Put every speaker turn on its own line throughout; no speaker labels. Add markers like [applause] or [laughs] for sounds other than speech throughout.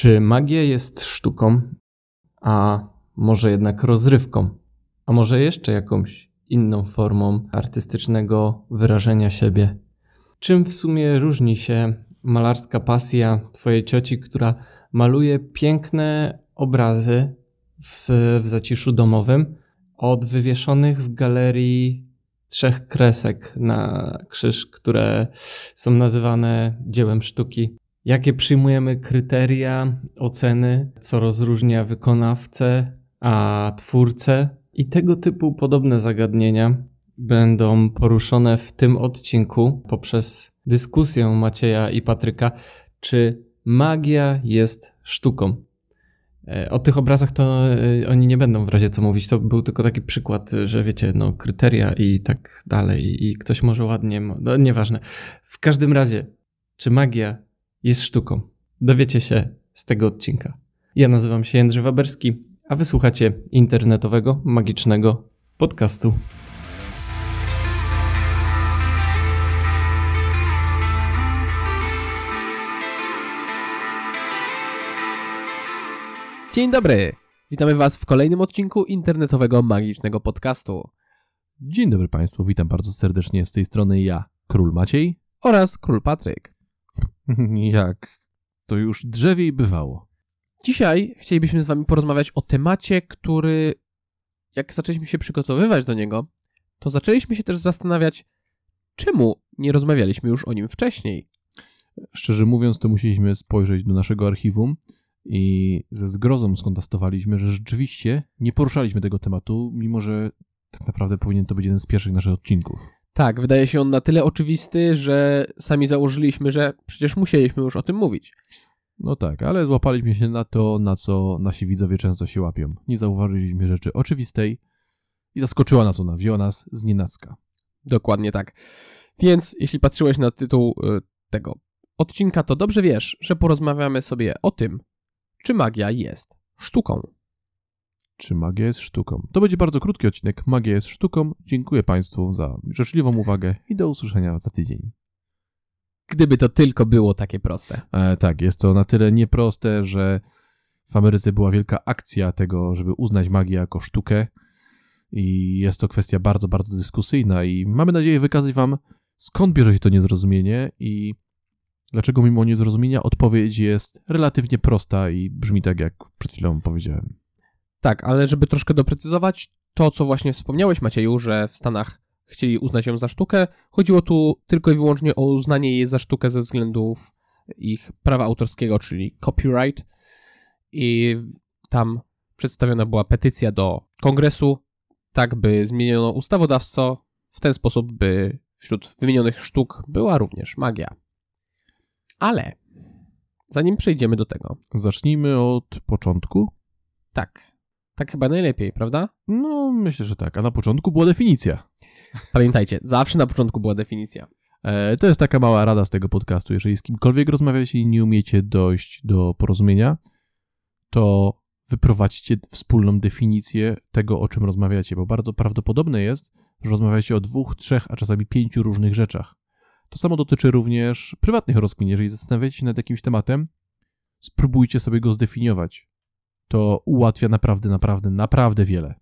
Czy magia jest sztuką, a może jednak rozrywką, a może jeszcze jakąś inną formą artystycznego wyrażenia siebie? Czym w sumie różni się malarska pasja Twojej cioci, która maluje piękne obrazy w, w zaciszu domowym, od wywieszonych w galerii trzech kresek na krzyż, które są nazywane dziełem sztuki. Jakie przyjmujemy kryteria oceny, co rozróżnia wykonawcę a twórcę? I tego typu podobne zagadnienia będą poruszone w tym odcinku poprzez dyskusję Macieja i Patryka, czy magia jest sztuką. E, o tych obrazach to e, oni nie będą w razie co mówić. To był tylko taki przykład, że wiecie, no, kryteria i tak dalej, i ktoś może ładnie. No, nieważne. W każdym razie, czy magia jest sztuką? Dowiecie się z tego odcinka. Ja nazywam się Jędrzej Waberski, a wysłuchacie internetowego, magicznego podcastu.
Dzień dobry! Witamy Was w kolejnym odcinku internetowego magicznego podcastu.
Dzień dobry Państwu, witam bardzo serdecznie z tej strony ja, Król Maciej
oraz Król Patryk. [laughs]
Jak to już drzewiej bywało.
Dzisiaj chcielibyśmy z Wami porozmawiać o temacie, który, jak zaczęliśmy się przygotowywać do niego, to zaczęliśmy się też zastanawiać, czemu nie rozmawialiśmy już o nim wcześniej.
Szczerze mówiąc, to musieliśmy spojrzeć do naszego archiwum i ze zgrozą skontestowaliśmy, że rzeczywiście nie poruszaliśmy tego tematu, mimo że tak naprawdę powinien to być jeden z pierwszych naszych odcinków.
Tak, wydaje się on na tyle oczywisty, że sami założyliśmy, że przecież musieliśmy już o tym mówić.
No tak, ale złapaliśmy się na to, na co nasi widzowie często się łapią. Nie zauważyliśmy rzeczy oczywistej i zaskoczyła nas ona, wzięła nas z nienacka.
Dokładnie tak. Więc jeśli patrzyłeś na tytuł y, tego odcinka, to dobrze wiesz, że porozmawiamy sobie o tym, czy magia jest sztuką.
Czy magia jest sztuką? To będzie bardzo krótki odcinek. Magia jest sztuką. Dziękuję Państwu za życzliwą uwagę i do usłyszenia za tydzień.
Gdyby to tylko było takie proste.
E, tak, jest to na tyle nieproste, że w Ameryce była wielka akcja tego, żeby uznać magię jako sztukę. I jest to kwestia bardzo, bardzo dyskusyjna, i mamy nadzieję wykazać Wam, skąd bierze się to niezrozumienie i dlaczego mimo niezrozumienia odpowiedź jest relatywnie prosta i brzmi tak, jak przed chwilą powiedziałem.
Tak, ale żeby troszkę doprecyzować, to co właśnie wspomniałeś, Macieju, że w Stanach chcieli uznać ją za sztukę, chodziło tu tylko i wyłącznie o uznanie jej za sztukę ze względów ich prawa autorskiego, czyli copyright. I tam przedstawiona była petycja do kongresu, tak by zmieniono ustawodawstwo w ten sposób, by wśród wymienionych sztuk była również magia. Ale zanim przejdziemy do tego.
Zacznijmy od początku.
Tak. Tak chyba najlepiej, prawda?
No, myślę, że tak. A na początku była definicja.
Pamiętajcie, zawsze na początku była definicja.
E, to jest taka mała rada z tego podcastu. Jeżeli z kimkolwiek rozmawiacie i nie umiecie dojść do porozumienia, to wyprowadźcie wspólną definicję tego, o czym rozmawiacie, bo bardzo prawdopodobne jest, że rozmawiacie o dwóch, trzech, a czasami pięciu różnych rzeczach. To samo dotyczy również prywatnych rozkmin. Jeżeli zastanawiacie się nad jakimś tematem, spróbujcie sobie go zdefiniować. To ułatwia naprawdę, naprawdę, naprawdę wiele.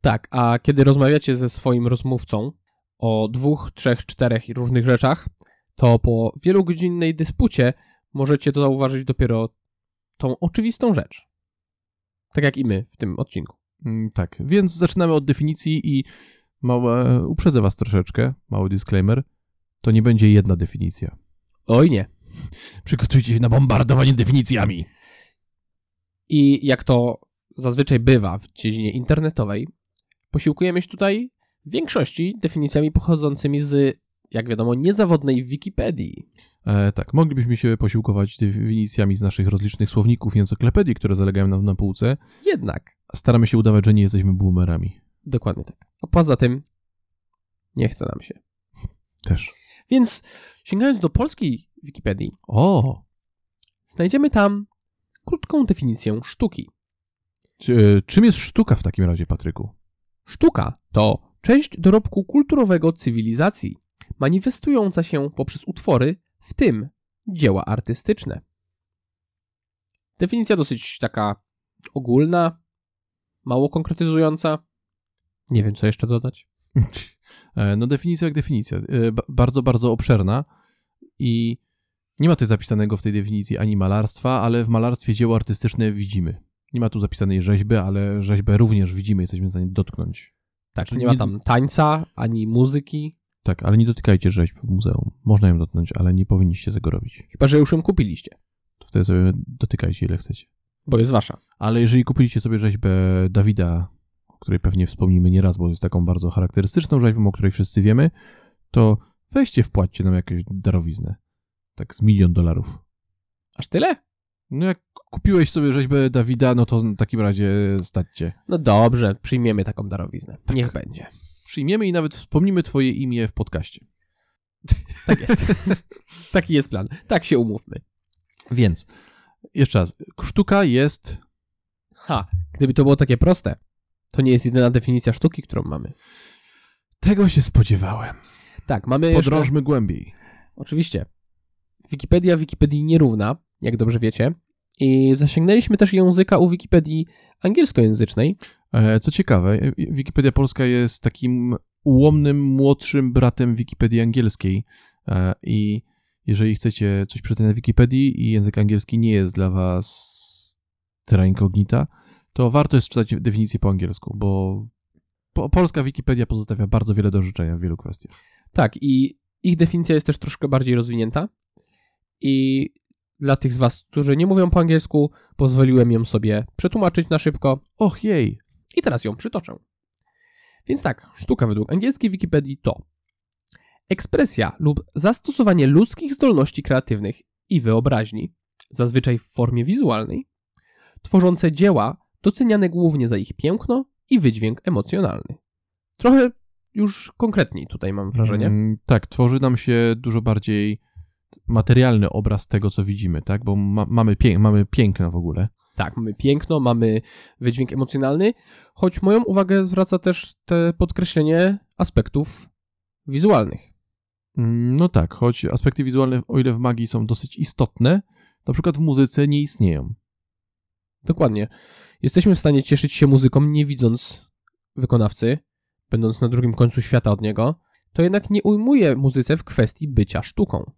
Tak, a kiedy rozmawiacie ze swoim rozmówcą o dwóch, trzech, czterech różnych rzeczach, to po wielogodzinnej dyspucie możecie to zauważyć dopiero tą oczywistą rzecz. Tak jak i my w tym odcinku.
Mm, tak, więc zaczynamy od definicji i małe, uprzedzę was troszeczkę, mały disclaimer, to nie będzie jedna definicja.
Oj nie. [laughs]
Przygotujcie się na bombardowanie definicjami.
I jak to zazwyczaj bywa w dziedzinie internetowej, posiłkujemy się tutaj w większości definicjami pochodzącymi z, jak wiadomo, niezawodnej Wikipedii.
E, tak, moglibyśmy się posiłkować definicjami z naszych rozlicznych słowników i encyklopedii, które zalegają nam na półce.
Jednak.
Staramy się udawać, że nie jesteśmy boomerami.
Dokładnie tak. A poza tym nie chce nam się. [laughs]
Też.
Więc sięgając do polskiej Wikipedii,
o!
znajdziemy tam krótką definicję sztuki.
Czy, czym jest sztuka w takim razie, Patryku?
Sztuka to część dorobku kulturowego cywilizacji, manifestująca się poprzez utwory, w tym dzieła artystyczne. Definicja dosyć taka ogólna, mało konkretyzująca. Nie wiem, co jeszcze dodać. [laughs]
E, No definicja jak definicja. E, ba- Bardzo, bardzo obszerna i nie ma tutaj zapisanego w tej definicji ani malarstwa, ale w malarstwie dzieło artystyczne widzimy. Nie ma tu zapisanej rzeźby, ale rzeźbę również widzimy, jesteśmy w stanie dotknąć.
Tak,
Czyli
nie ma tam tańca, ani muzyki,
Tak, ale nie dotykajcie rzeźb w muzeum. Można ją dotknąć, ale nie powinniście tego robić.
chyba że już ją kupiliście,
To wtedy sobie dotykajcie ile chcecie.
bo jest wasza.
Ale jeżeli kupiliście sobie rzeźbę Dawida, o której pewnie wspomnimy nieraz, bo jest taką bardzo charakterystyczną rzeźbą, o której wszyscy wiemy, to weźcie, wpłaćcie nam jakąś darowiznę. Tak z milion dolarów.
Aż tyle?
No jak kupiłeś sobie rzeźbę Dawida, no to w takim razie staćcie.
No dobrze, przyjmiemy taką darowiznę. Niech będzie.
Przyjmiemy i nawet wspomnimy twoje imię w podcaście.
Tak jest. [laughs] Taki jest plan. Tak się umówmy.
Więc, jeszcze raz, sztuka jest...
Ha, gdyby to było takie proste, to nie jest jedyna definicja sztuki, którą mamy.
Tego się spodziewałem.
Tak, mamy jeszcze...
Podrążmy głębiej.
Oczywiście. Wikipedia Wikipedii nierówna, jak dobrze wiecie. I zasięgnęliśmy też języka u Wikipedii angielskojęzycznej.
E, Co ciekawe, e, Wikipedia Polska jest takim ułomnym, młodszym bratem Wikipedii angielskiej E, i jeżeli chcecie coś przeczytać na Wikipedii i język angielski nie jest dla was terra incognita, to warto jest czytać definicję po angielsku, bo po, polska Wikipedia pozostawia bardzo wiele do życzenia w wielu kwestiach.
Tak, i ich definicja jest też troszkę bardziej rozwinięta. I dla tych z Was, którzy nie mówią po angielsku, pozwoliłem ją sobie przetłumaczyć na szybko
Och jej!
i teraz ją przytoczę. Więc tak, sztuka według angielskiej Wikipedii to ekspresja lub zastosowanie ludzkich zdolności kreatywnych i wyobraźni, zazwyczaj w formie wizualnej, tworzące dzieła doceniane głównie za ich piękno i wydźwięk emocjonalny. Trochę już konkretniej tutaj mam wrażenie.
Mm, tak, tworzy nam się dużo bardziej materialny obraz tego, co widzimy, tak? Bo ma, mamy, pię- mamy piękno w ogóle.
Tak, mamy piękno, mamy wydźwięk emocjonalny, choć moją uwagę zwraca też te podkreślenie aspektów wizualnych.
Mm, No tak, choć aspekty wizualne, o ile w magii są dosyć istotne, na przykład w muzyce nie istnieją.
Dokładnie. Jesteśmy w stanie cieszyć się muzyką, nie widząc wykonawcy, będąc na drugim końcu świata od niego, to jednak nie ujmuje muzyce w kwestii bycia sztuką.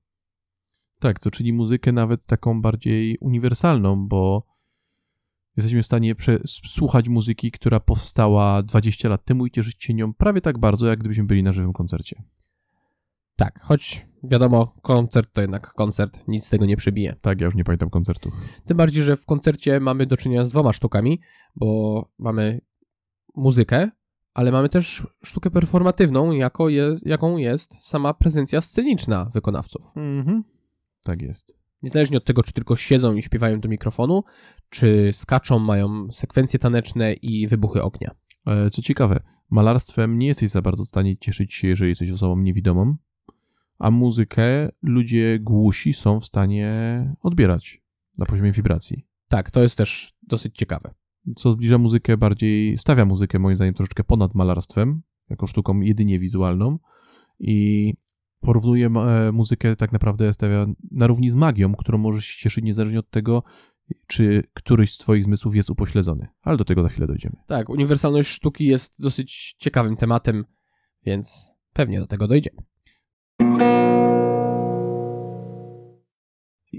Tak, to czyni muzykę nawet taką bardziej uniwersalną, bo jesteśmy w stanie słuchać muzyki, która powstała 20 lat temu i cieszyć się nią prawie tak bardzo, jak gdybyśmy byli na żywym koncercie.
Tak, choć wiadomo, koncert to jednak koncert, nic z tego nie przebije.
Tak, ja już nie pamiętam koncertów.
Tym bardziej, że w koncercie mamy do czynienia z dwoma sztukami, bo mamy muzykę, ale mamy też sztukę performatywną, jako je, jaką jest sama prezencja sceniczna wykonawców.
Mhm. Tak jest.
Niezależnie od tego, czy tylko siedzą i śpiewają do mikrofonu, czy skaczą, mają sekwencje taneczne i wybuchy ognia.
E, Co ciekawe, malarstwem nie jesteś za bardzo w stanie cieszyć się, jeżeli jesteś osobą niewidomą, a muzykę ludzie głusi są w stanie odbierać na poziomie wibracji.
Tak, to jest też dosyć ciekawe.
Co zbliża muzykę bardziej, stawia muzykę moim zdaniem troszeczkę ponad malarstwem, jako sztuką jedynie wizualną i porównuje e, muzykę tak naprawdę stawia na równi z magią, którą możesz się cieszyć niezależnie od tego, czy któryś z twoich zmysłów jest upośledzony. Ale do tego za chwilę dojdziemy.
Tak, uniwersalność sztuki jest dosyć ciekawym tematem, więc pewnie do tego dojdziemy.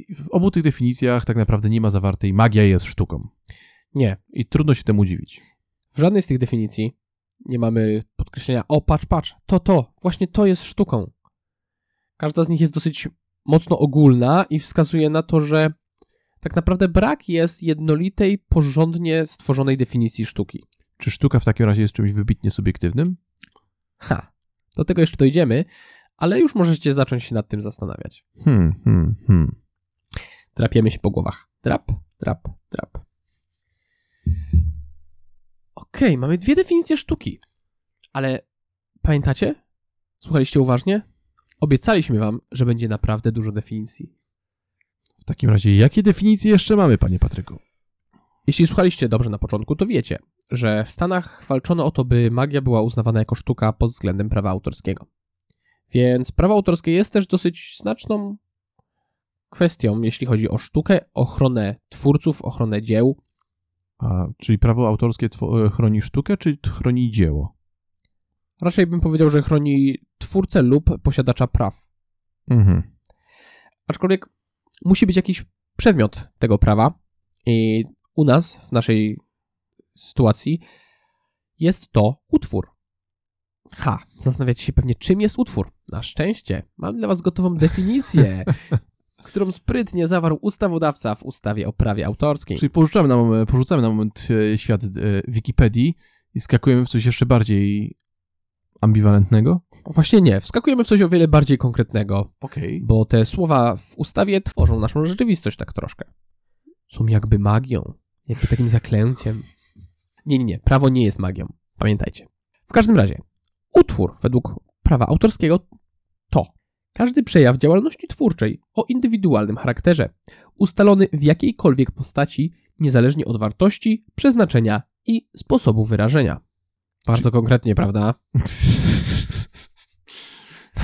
W obu tych definicjach tak naprawdę nie ma zawartej magia jest sztuką.
Nie,
I trudno się temu dziwić.
w żadnej z tych definicji nie mamy podkreślenia, o patrz, patrz, to, to, właśnie to jest sztuką. Każda z nich jest dosyć mocno ogólna i wskazuje na to, że tak naprawdę brak jest jednolitej, porządnie stworzonej definicji sztuki.
Czy sztuka w takim razie jest czymś wybitnie subiektywnym?
Ha, do tego jeszcze dojdziemy, ale już możecie zacząć się nad tym zastanawiać.
Hmm, hmm, hmm.
Drapiemy się po głowach. Drap, drap, drap. Okej, mamy dwie definicje sztuki. Ale pamiętacie? Słuchaliście uważnie? Obiecaliśmy wam, że będzie naprawdę dużo definicji.
W takim razie, jakie definicje jeszcze mamy, panie Patryku?
Jeśli słuchaliście dobrze na początku, to wiecie, że w Stanach walczono o to, by magia była uznawana jako sztuka pod względem prawa autorskiego. Więc prawo autorskie jest też dosyć znaczną kwestią, jeśli chodzi o sztukę, ochronę twórców, ochronę dzieł.
A, czyli prawo autorskie e, chroni sztukę, czy chroni dzieło?
Raczej bym powiedział, że chroni twórcę lub posiadacza praw.
Mhm.
Aczkolwiek musi być jakiś przedmiot tego prawa i u nas, w naszej sytuacji, jest to utwór. Ha, zastanawiacie się pewnie, czym jest utwór. Na szczęście mam dla was gotową definicję, [laughs] którą sprytnie zawarł ustawodawca w ustawie o prawie autorskim.
Czyli porzucamy na moment, porzucamy na moment świat e, Wikipedii i skakujemy w coś jeszcze bardziej ambiwalentnego?
Właśnie nie, wskakujemy w coś o wiele bardziej konkretnego,
Okej.
bo te słowa w ustawie tworzą naszą rzeczywistość tak troszkę. Są jakby magią, jakby takim zaklęciem. Nie, nie, nie, prawo nie jest magią, pamiętajcie. W każdym razie, utwór według prawa autorskiego to każdy przejaw działalności twórczej o indywidualnym charakterze, ustalony w jakiejkolwiek postaci, niezależnie od wartości, przeznaczenia i sposobu wyrażenia. Bardzo konkretnie, prawda? [laughs]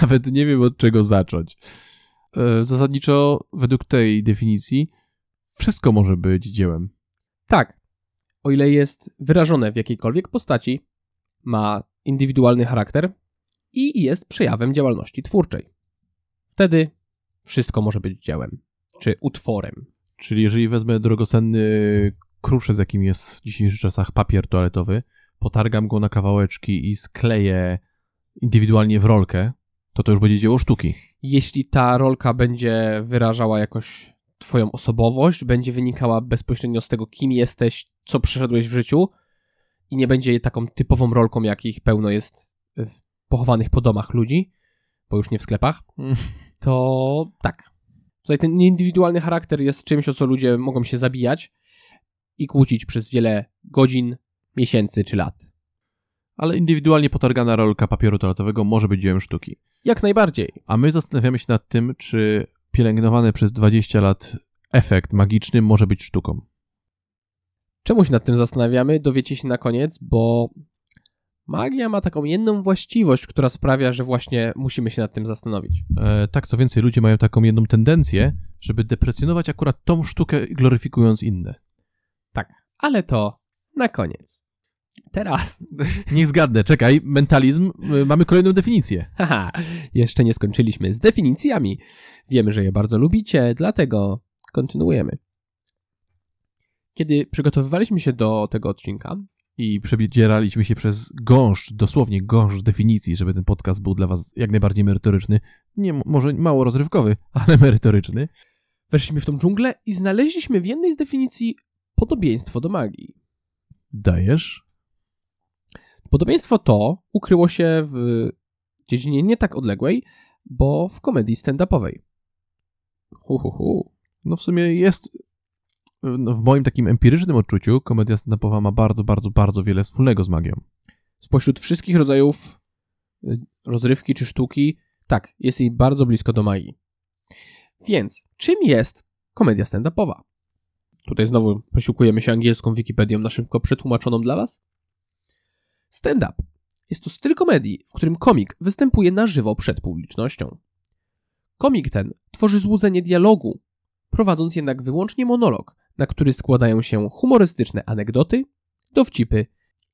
Nawet nie wiem od czego zacząć. E, Zasadniczo, według tej definicji, wszystko może być dziełem.
Tak. O ile jest wyrażone w jakiejkolwiek postaci, ma indywidualny charakter i jest przejawem działalności twórczej. Wtedy wszystko może być dziełem czy utworem.
Czyli jeżeli wezmę drogocenny kruszec, jakim jest w dzisiejszych czasach papier toaletowy, potargam go na kawałeczki i skleję indywidualnie w rolkę, to to już będzie dzieło sztuki.
Jeśli ta rolka będzie wyrażała jakoś Twoją osobowość, będzie wynikała bezpośrednio z tego, kim jesteś, co przeszedłeś w życiu i nie będzie taką typową rolką, jakich pełno jest w pochowanych po domach ludzi, bo już nie w sklepach, [laughs] to tak. Tutaj ten nieindywidualny charakter jest czymś, o co ludzie mogą się zabijać i kłócić przez wiele godzin, miesięcy czy lat.
Ale indywidualnie potargana rolka papieru toaletowego może być dziełem sztuki.
Jak najbardziej.
A my zastanawiamy się nad tym, czy pielęgnowany przez 20 lat efekt magiczny może być sztuką.
Czemu się nad tym zastanawiamy, dowiecie się na koniec, bo magia ma taką jedną właściwość, która sprawia, że właśnie musimy się nad tym zastanowić.
E, tak, co więcej, ludzie mają taką jedną tendencję, żeby deprecjonować akurat tą sztukę, gloryfikując inne.
Tak, ale to na koniec. Teraz, [laughs]
Niech zgadnę, czekaj, mentalizm, y, mamy kolejną definicję.
haha, jeszcze nie skończyliśmy z definicjami. Wiemy, że je bardzo lubicie, dlatego kontynuujemy. Kiedy przygotowywaliśmy się do tego odcinka,
I przebieraliśmy się przez gąszcz, dosłownie gąszcz definicji, żeby ten podcast był dla was jak najbardziej merytoryczny. Nie, może mało rozrywkowy, [laughs] ale merytoryczny.
weszliśmy w tą dżunglę i znaleźliśmy w jednej z definicji podobieństwo do magii.
Dajesz?
Podobieństwo to ukryło się w dziedzinie nie tak odległej, bo w komedii stand-upowej. Hu, hu, hu.
No w sumie jest, no w moim takim empirycznym odczuciu, komedia stand-upowa ma bardzo, bardzo, bardzo wiele wspólnego z magią.
Spośród wszystkich rodzajów y, rozrywki czy sztuki, tak, jest jej bardzo blisko do magii. Więc, czym jest komedia stand-upowa? Tutaj znowu posiłkujemy się angielską Wikipedią na szybko przetłumaczoną dla Was. Stand-up jest to styl komedii, w którym komik występuje na żywo przed publicznością. Komik ten tworzy złudzenie dialogu, prowadząc jednak wyłącznie monolog, na który składają się humorystyczne anegdoty, dowcipy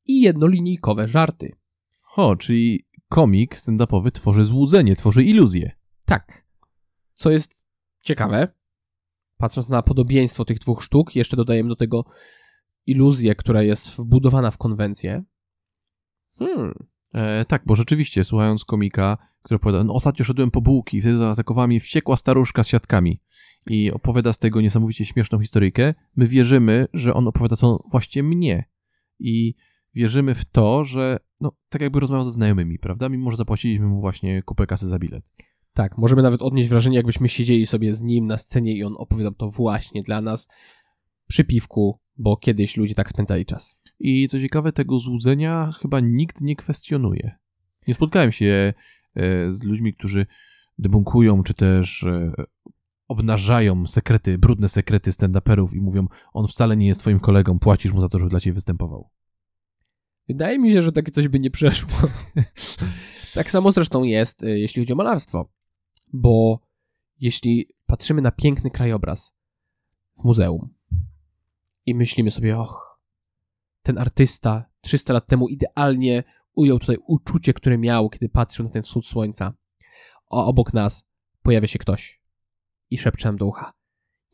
i jednolinijkowe żarty.
Ho, czyli komik stand-upowy tworzy złudzenie, tworzy iluzję.
Tak. Co jest ciekawe, patrząc na podobieństwo tych dwóch sztuk, jeszcze dodajemy do tego iluzję, która jest wbudowana w konwencję. Hmm.
E, tak, bo rzeczywiście, słuchając komika, który opowiada, no ostatnio szedłem po bułki, wtedy zaatakowała mnie wściekła staruszka z siatkami i opowiada z tego niesamowicie śmieszną historyjkę, my wierzymy, że on opowiada to właśnie mnie i wierzymy w to, że no, tak jakby rozmawiał ze znajomymi, prawda? Mimo, że zapłaciliśmy mu właśnie kupę kasy za bilet.
Tak, możemy nawet odnieść wrażenie, jakbyśmy siedzieli sobie z nim na scenie i on opowiadał to właśnie dla nas przy piwku, bo kiedyś ludzie tak spędzali czas.
I co ciekawe, tego złudzenia chyba nikt nie kwestionuje. Nie spotkałem się e, z ludźmi, którzy debunkują, czy też e, obnażają sekrety, brudne sekrety stand-uperów i mówią, on wcale nie jest twoim kolegą, płacisz mu za to, żeby dla ciebie występował.
Wydaje mi się, że takie coś by nie przeszło. [laughs] tak samo zresztą jest, y, jeśli chodzi o malarstwo. Bo jeśli patrzymy na piękny krajobraz w muzeum i myślimy sobie, och, ten artysta 300 lat temu idealnie ujął tutaj uczucie, które miał, kiedy patrzył na ten wschód słońca. A obok nas pojawia się ktoś i szepcze nam do ucha.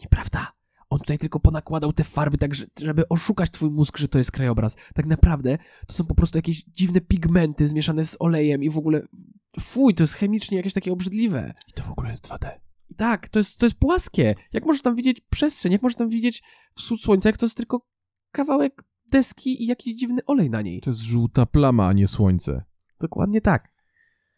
Nieprawda. On tutaj tylko ponakładał te farby, tak żeby oszukać twój mózg, że to jest krajobraz. Tak naprawdę to są po prostu jakieś dziwne pigmenty zmieszane z olejem i w ogóle... Fuj, to jest chemicznie jakieś takie obrzydliwe.
I to w ogóle jest 2D.
I tak, to jest, to jest płaskie. Jak możesz tam widzieć przestrzeń, jak możesz tam widzieć wschód słońca, jak to jest tylko kawałek deski i jakiś dziwny olej na niej.
To jest żółta plama, a nie słońce.
Dokładnie tak.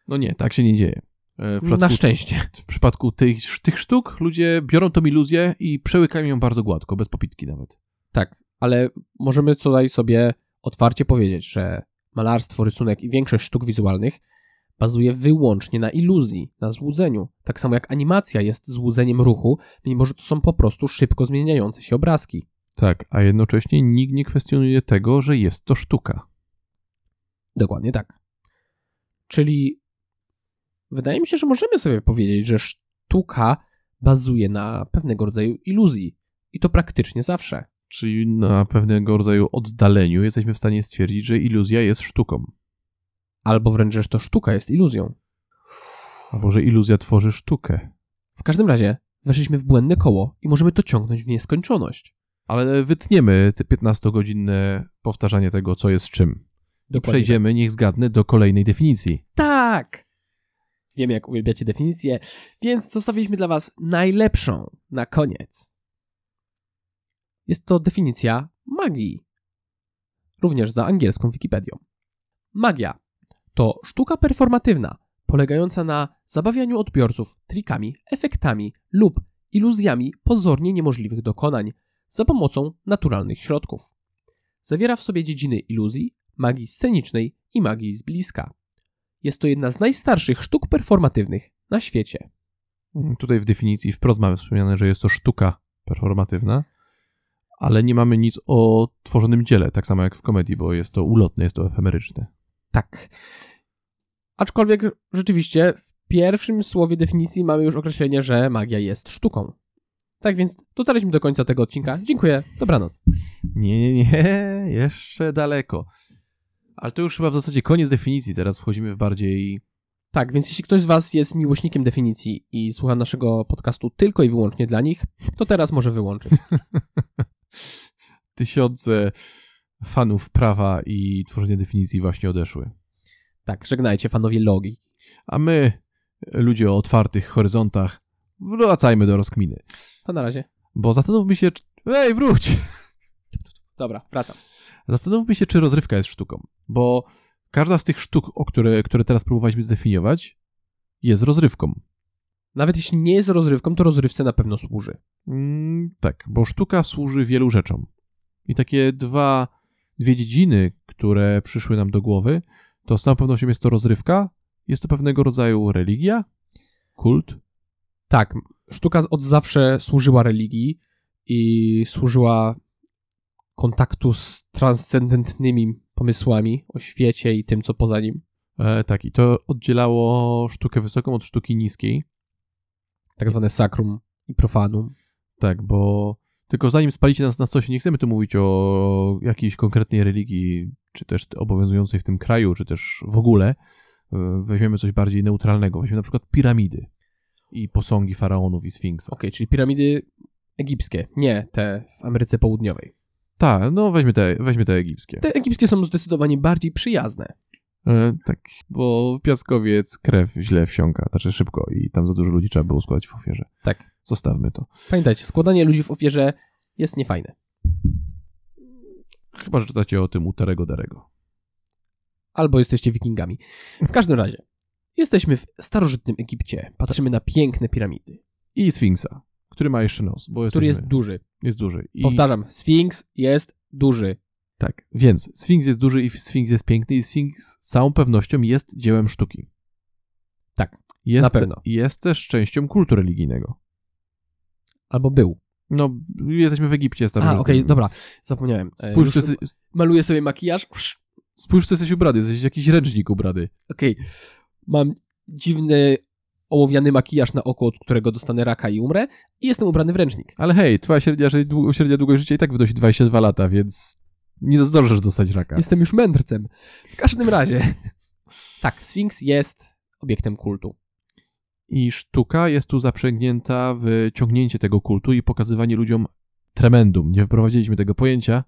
No nie, tak się nie dzieje. E, W
Na
przypadku,
szczęście.
w przypadku tych, tych sztuk ludzie biorą tą iluzję i przełykają ją bardzo gładko, bez popitki nawet.
Tak, ale możemy tutaj sobie otwarcie powiedzieć, że malarstwo, rysunek i większość sztuk wizualnych bazuje wyłącznie na iluzji, na złudzeniu. Tak samo jak animacja jest złudzeniem ruchu, mimo że to są po prostu szybko zmieniające się obrazki.
Tak, a jednocześnie nikt nie kwestionuje tego, że jest to sztuka.
Dokładnie tak. Czyli wydaje mi się, że możemy sobie powiedzieć, że sztuka bazuje na pewnego rodzaju iluzji. I to praktycznie zawsze.
Czyli na pewnego rodzaju oddaleniu jesteśmy w stanie stwierdzić, że iluzja jest sztuką.
Albo wręcz, że to sztuka jest iluzją.
Albo że iluzja tworzy sztukę.
W każdym razie weszliśmy w błędne koło i możemy to ciągnąć w nieskończoność.
Ale wytniemy te 15-godzinne powtarzanie tego, co jest czym. I przejdziemy, niech zgadnę, do kolejnej definicji.
Tak! Wiemy, jak uwielbiacie definicję, więc zostawiliśmy dla Was najlepszą na koniec. Jest to definicja magii. Również za angielską Wikipedią. Magia to sztuka performatywna, polegająca na zabawianiu odbiorców trikami, efektami lub iluzjami pozornie niemożliwych dokonań za pomocą naturalnych środków. Zawiera w sobie dziedziny iluzji, magii scenicznej i magii z bliska. Jest to jedna z najstarszych sztuk performatywnych na świecie.
Mm, Tutaj w definicji wprost mamy wspomniane, że jest to sztuka performatywna, ale nie mamy nic o tworzonym dziele, tak samo jak w komedii, bo jest to ulotne, jest to efemeryczne.
Tak. Aczkolwiek rzeczywiście w pierwszym słowie definicji mamy już określenie, że magia jest sztuką. Tak więc dotarliśmy do końca tego odcinka. Dziękuję. Dobranoc.
Nie, nie, nie, [laughs] jeszcze daleko. Ale to już chyba w zasadzie koniec definicji, teraz wchodzimy w bardziej...
Tak, więc jeśli ktoś z Was jest miłośnikiem definicji i słucha naszego podcastu tylko i wyłącznie dla nich, to teraz może wyłączyć. [laughs]
Tysiące fanów prawa i tworzenia definicji właśnie odeszły.
Tak, żegnajcie fanowie logiki.
A my, ludzie o otwartych horyzontach, wracajmy do rozkminy.
To na razie.
Bo zastanówmy się... czy- Ej, wróć!
Dobra, wracam.
Zastanówmy się, czy rozrywka jest sztuką. Bo każda z tych sztuk, o które, które teraz próbowaliśmy zdefiniować, jest rozrywką.
Nawet jeśli nie jest rozrywką, to rozrywce na pewno służy.
Mm, tak, bo sztuka służy wielu rzeczom. I takie dwa, dwie dziedziny, które przyszły nam do głowy, to z całą pewnością jest to rozrywka, jest to pewnego rodzaju religia, kult.
Tak, sztuka od zawsze służyła religii i służyła kontaktu z transcendentnymi pomysłami o świecie i tym, co poza nim.
E, tak, i to oddzielało sztukę wysoką od sztuki niskiej.
Tak zwane sakrum i profanum.
Tak, bo tylko zanim spalicie nas na coś, nie chcemy tu mówić o jakiejś konkretnej religii, czy też obowiązującej w tym kraju, czy też w ogóle. E, Weźmiemy coś bardziej neutralnego. Weźmiemy na przykład piramidy i posągi faraonów i sfinksa.
Okej, czyli piramidy egipskie, nie te w Ameryce Południowej.
Tak, no weźmy te, weźmy te egipskie.
Te egipskie są zdecydowanie bardziej przyjazne.
E, tak, bo w piaskowiec krew źle wsiąka, znaczy szybko i tam za dużo ludzi trzeba było składać w ofierze.
Tak.
Zostawmy to.
Pamiętajcie, składanie ludzi w ofierze jest niefajne.
Chyba, że czytacie o tym u Terego Derego.
Albo jesteście wikingami. W każdym razie, jesteśmy w starożytnym Egipcie. Patrzymy na piękne piramidy,
I Sfinksa, który ma jeszcze nos, bo
który jest duży.
jest duży. I,
Powtarzam, Sfinks jest duży.
Tak, więc Sfinks jest duży i Sfinks jest piękny i Sfinks z całą pewnością jest dziełem sztuki.
Tak,
Jest,
na pewno.
Jest też częścią kultu religijnego.
Albo był.
No, jesteśmy w Egipcie
A,
starożytnym.
okej, dobra, zapomniałem. E,
Spójrz,
już Maluję sobie makijaż.
Spójrz, czy jesteś ubrany, jesteś jakiś ręcznik ubrany.
Okej, mam dziwny ołowiany makijaż na oko, od którego dostanę raka i umrę i jestem ubrany w ręcznik.
Ale hej, twoja średnia, średnia długość życia i tak wynosi 22 lata, więc nie zdążysz dostać raka.
Jestem już mędrcem. W każdym razie. [laughs] tak, Sfinks jest obiektem kultu.
I sztuka jest tu zaprzęgnięta w ciągnięcie tego kultu i pokazywanie ludziom tremendum. Nie wprowadziliśmy tego pojęcia.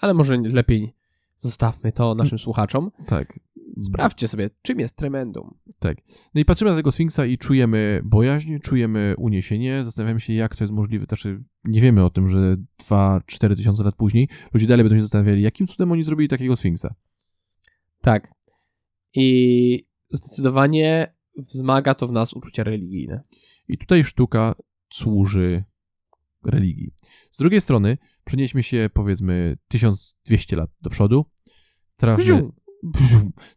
Ale może lepiej zostawmy to naszym słuchaczom.
Tak.
Sprawdźcie sobie, czym jest tremendum.
Tak. No i patrzymy na tego Sfinksa i czujemy bojaźń, czujemy uniesienie, zastanawiamy się, jak to jest możliwe. Znaczy, nie wiemy o tym, że 2-4 tysiące lat później ludzie dalej będą się zastanawiali, jakim cudem oni zrobili takiego Sfinksa.
Tak. I zdecydowanie wzmaga to w nas uczucia religijne.
I tutaj sztuka służy religii. Z drugiej strony, przenieśmy się powiedzmy 1200 lat do przodu. Trafmy.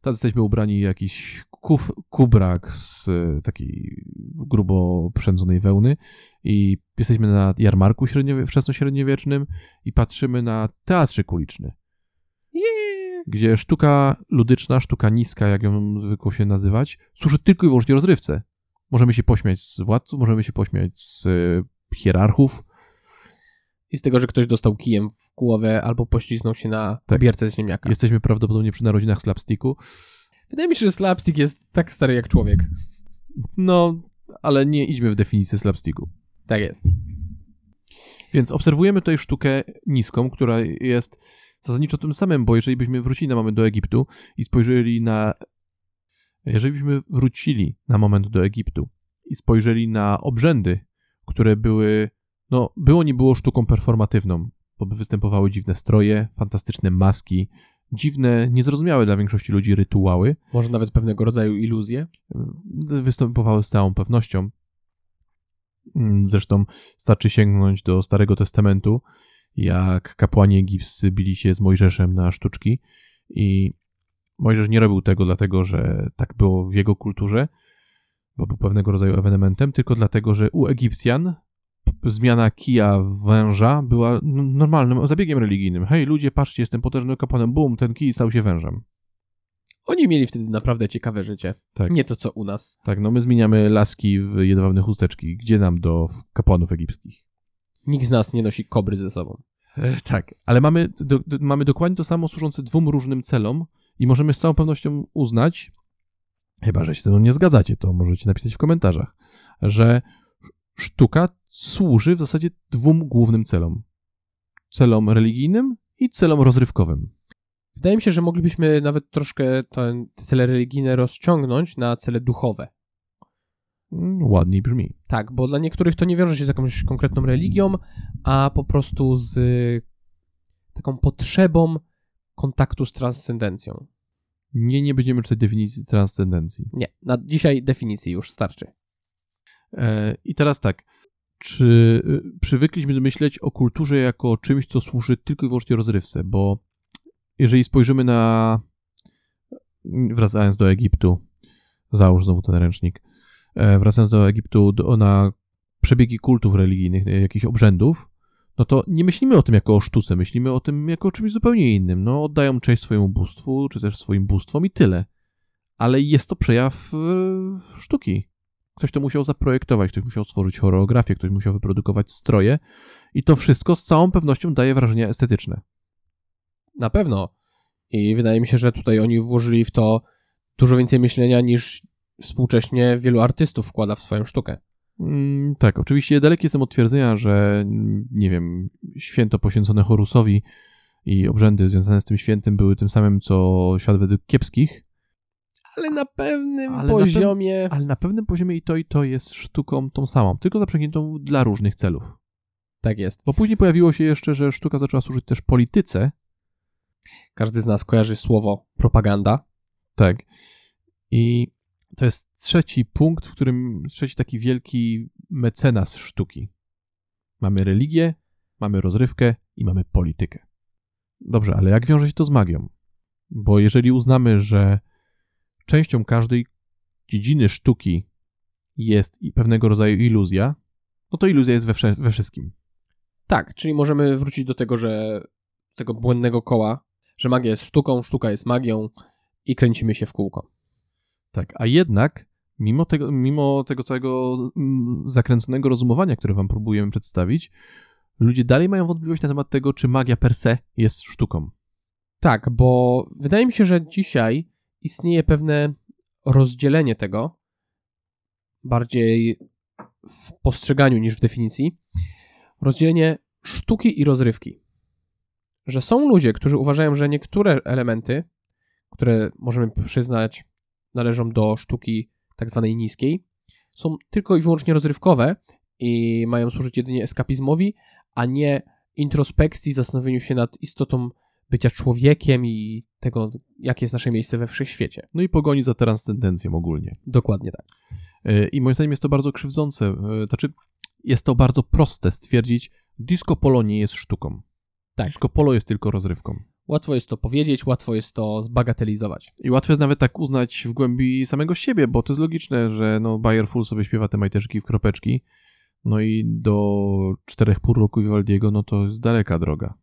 Teraz jesteśmy ubrani w jakiś kuf, kubrak z e, takiej grubo przędzonej wełny i jesteśmy na jarmarku średniowie, wczesnośredniowiecznym i patrzymy na teatrzyk uliczny,
Yeah.
Gdzie sztuka ludyczna, sztuka niska, jak ją zwykło się nazywać, służy tylko i wyłącznie rozrywce. Możemy się pośmiać z władców, możemy się pośmiać z e, hierarchów,
I z tego, że ktoś dostał kijem w głowę albo pośliznął się na
Tak.
obierce z ziemniaka.
Jesteśmy prawdopodobnie przy narodzinach slapsticku.
Wydaje mi się, że slapstick jest tak stary jak człowiek.
No, ale nie idźmy w definicję slapsticku.
Tak jest.
Więc obserwujemy tutaj sztukę niską, która jest zasadniczo tym samym, bo jeżeli byśmy wrócili na moment do Egiptu i spojrzeli na. Jeżeli byśmy wrócili na moment do Egiptu i spojrzeli na obrzędy, które były. No, było nie było sztuką performatywną, bo by występowały dziwne stroje, fantastyczne maski, dziwne, niezrozumiałe dla większości ludzi rytuały,
Może nawet pewnego rodzaju iluzje.
występowały z całą pewnością. Mm, Zresztą starczy sięgnąć do Starego Testamentu, jak kapłani egipscy bili się z Mojżeszem na sztuczki i Mojżesz nie robił tego dlatego, że tak było w jego kulturze, bo był pewnego rodzaju ewenementem, tylko dlatego, że u Egipcjan zmiana kija w węża była normalnym zabiegiem religijnym. Hej, ludzie, patrzcie, jestem potężnym kapłanem, bum, ten kij stał się wężem.
Oni mieli wtedy naprawdę ciekawe życie.
Tak.
Nie to, co u nas.
Tak, no my zmieniamy laski w jedwabne chusteczki. Gdzie nam do kapłanów egipskich?
Nikt z nas nie nosi kobry ze sobą.
E, tak, ale mamy, do, do, mamy dokładnie to samo służące dwóm różnym celom i możemy z całą pewnością uznać, chyba że się ze mną nie zgadzacie, to możecie napisać w komentarzach, że sztuka służy w zasadzie dwóm głównym celom. Celom religijnym i celom rozrywkowym.
Wydaje mi się, że moglibyśmy nawet troszkę te cele religijne rozciągnąć na cele duchowe.
Mm, Ładniej brzmi.
Tak, bo dla niektórych to nie wiąże się z jakąś konkretną religią, a po prostu z taką potrzebą kontaktu z transcendencją.
Nie, nie będziemy czytać definicji transcendencji.
Nie, na dzisiaj definicji już starczy.
E, I teraz tak. Czy y, przywykliśmy myśleć o kulturze jako czymś, co służy tylko i wyłącznie rozrywce? Bo jeżeli spojrzymy na. Wracając do Egiptu, załóż znowu ten ręcznik. E, Wracając do Egiptu, do, na przebiegi kultów religijnych, e, jakichś obrzędów, no to nie myślimy o tym jako o sztuce, myślimy o tym jako o czymś zupełnie innym. No, oddają cześć swojemu bóstwu, czy też swoim bóstwom i tyle. Ale jest to przejaw e, sztuki. Ktoś to musiał zaprojektować, ktoś musiał stworzyć choreografię, ktoś musiał wyprodukować stroje i to wszystko z całą pewnością daje wrażenia estetyczne.
Na pewno. I wydaje mi się, że tutaj oni włożyli w to dużo więcej myślenia niż współcześnie wielu artystów wkłada w swoją sztukę.
Mm, tak, oczywiście daleki jestem od twierdzenia, że nie wiem, święto poświęcone Horusowi i obrzędy związane z tym świętem były tym samym, co świat według kiepskich,
Ale na pewnym
Ale na
poziomie.
ale na pewnym poziomie i to i to jest sztuką tą samą, tylko zaprzęgniętą dla różnych celów.
Tak jest.
Bo później pojawiło się jeszcze, że sztuka zaczęła służyć też polityce,
Każdy z nas kojarzy słowo propaganda.
Tak. I to jest trzeci punkt, w którym trzeci taki wielki mecenas sztuki. Mamy religię, mamy rozrywkę i mamy politykę. Dobrze, ale jak wiąże się to z magią? Bo jeżeli uznamy, że częścią każdej dziedziny sztuki jest i pewnego rodzaju iluzja, no to iluzja jest we, we wszystkim.
Tak, czyli możemy wrócić do tego, że tego błędnego koła, że magia jest sztuką, sztuka jest magią i kręcimy się w kółko.
Tak, a jednak mimo tego, mimo tego całego mm, zakręconego rozumowania, które wam próbujemy przedstawić, ludzie dalej mają wątpliwość na temat tego, czy magia per se jest sztuką.
Tak, bo wydaje mi się, że dzisiaj istnieje pewne rozdzielenie tego, bardziej w postrzeganiu niż w definicji, rozdzielenie sztuki i rozrywki. Że są ludzie, którzy uważają, że niektóre elementy, które możemy przyznać należą do sztuki tak zwanej niskiej, są tylko i wyłącznie rozrywkowe i mają służyć jedynie eskapizmowi, a nie introspekcji, zastanowieniu się nad istotą bycia człowiekiem i tego, jakie jest nasze miejsce we wszechświecie.
No i pogoni za transcendencją ogólnie.
Dokładnie tak.
E, I moim zdaniem jest to bardzo krzywdzące. E, Znaczy, jest to bardzo proste stwierdzić, disco polo nie jest sztuką.
Tak.
Disco polo jest tylko rozrywką.
Łatwo jest to powiedzieć, łatwo jest to zbagatelizować.
I łatwo jest nawet tak uznać w głębi samego siebie, bo to jest logiczne, że no Bayer Full sobie śpiewa te majteczki w kropeczki, no i do czterech pół roku Vivaldiego, no to jest daleka droga.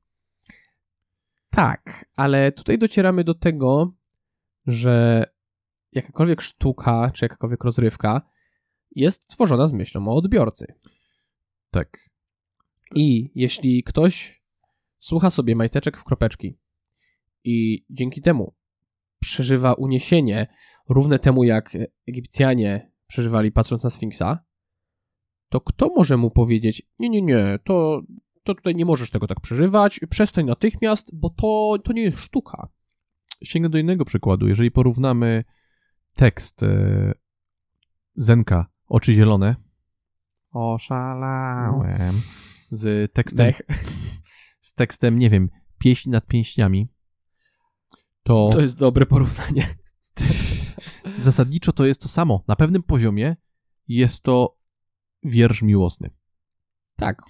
Tak, ale tutaj docieramy do tego, że jakakolwiek sztuka czy jakakolwiek rozrywka jest tworzona z myślą o odbiorcy.
Tak.
I jeśli ktoś słucha sobie majteczek w kropeczki i dzięki temu przeżywa uniesienie równe temu, jak Egipcjanie przeżywali patrząc na Sfinksa, to kto może mu powiedzieć, nie, nie, nie, to, to tutaj nie możesz tego tak przeżywać, przestań natychmiast, bo to, to nie jest sztuka.
Sięgnę do innego przykładu. Jeżeli porównamy tekst e, Zenka Oczy Zielone Oszalałem z tekstem,
Dech.
z tekstem, nie wiem, Pieśń nad pięśniami, to,
To jest dobre porównanie. [laughs]
zasadniczo to jest to samo. Na pewnym poziomie jest to wiersz miłosny.
Tak.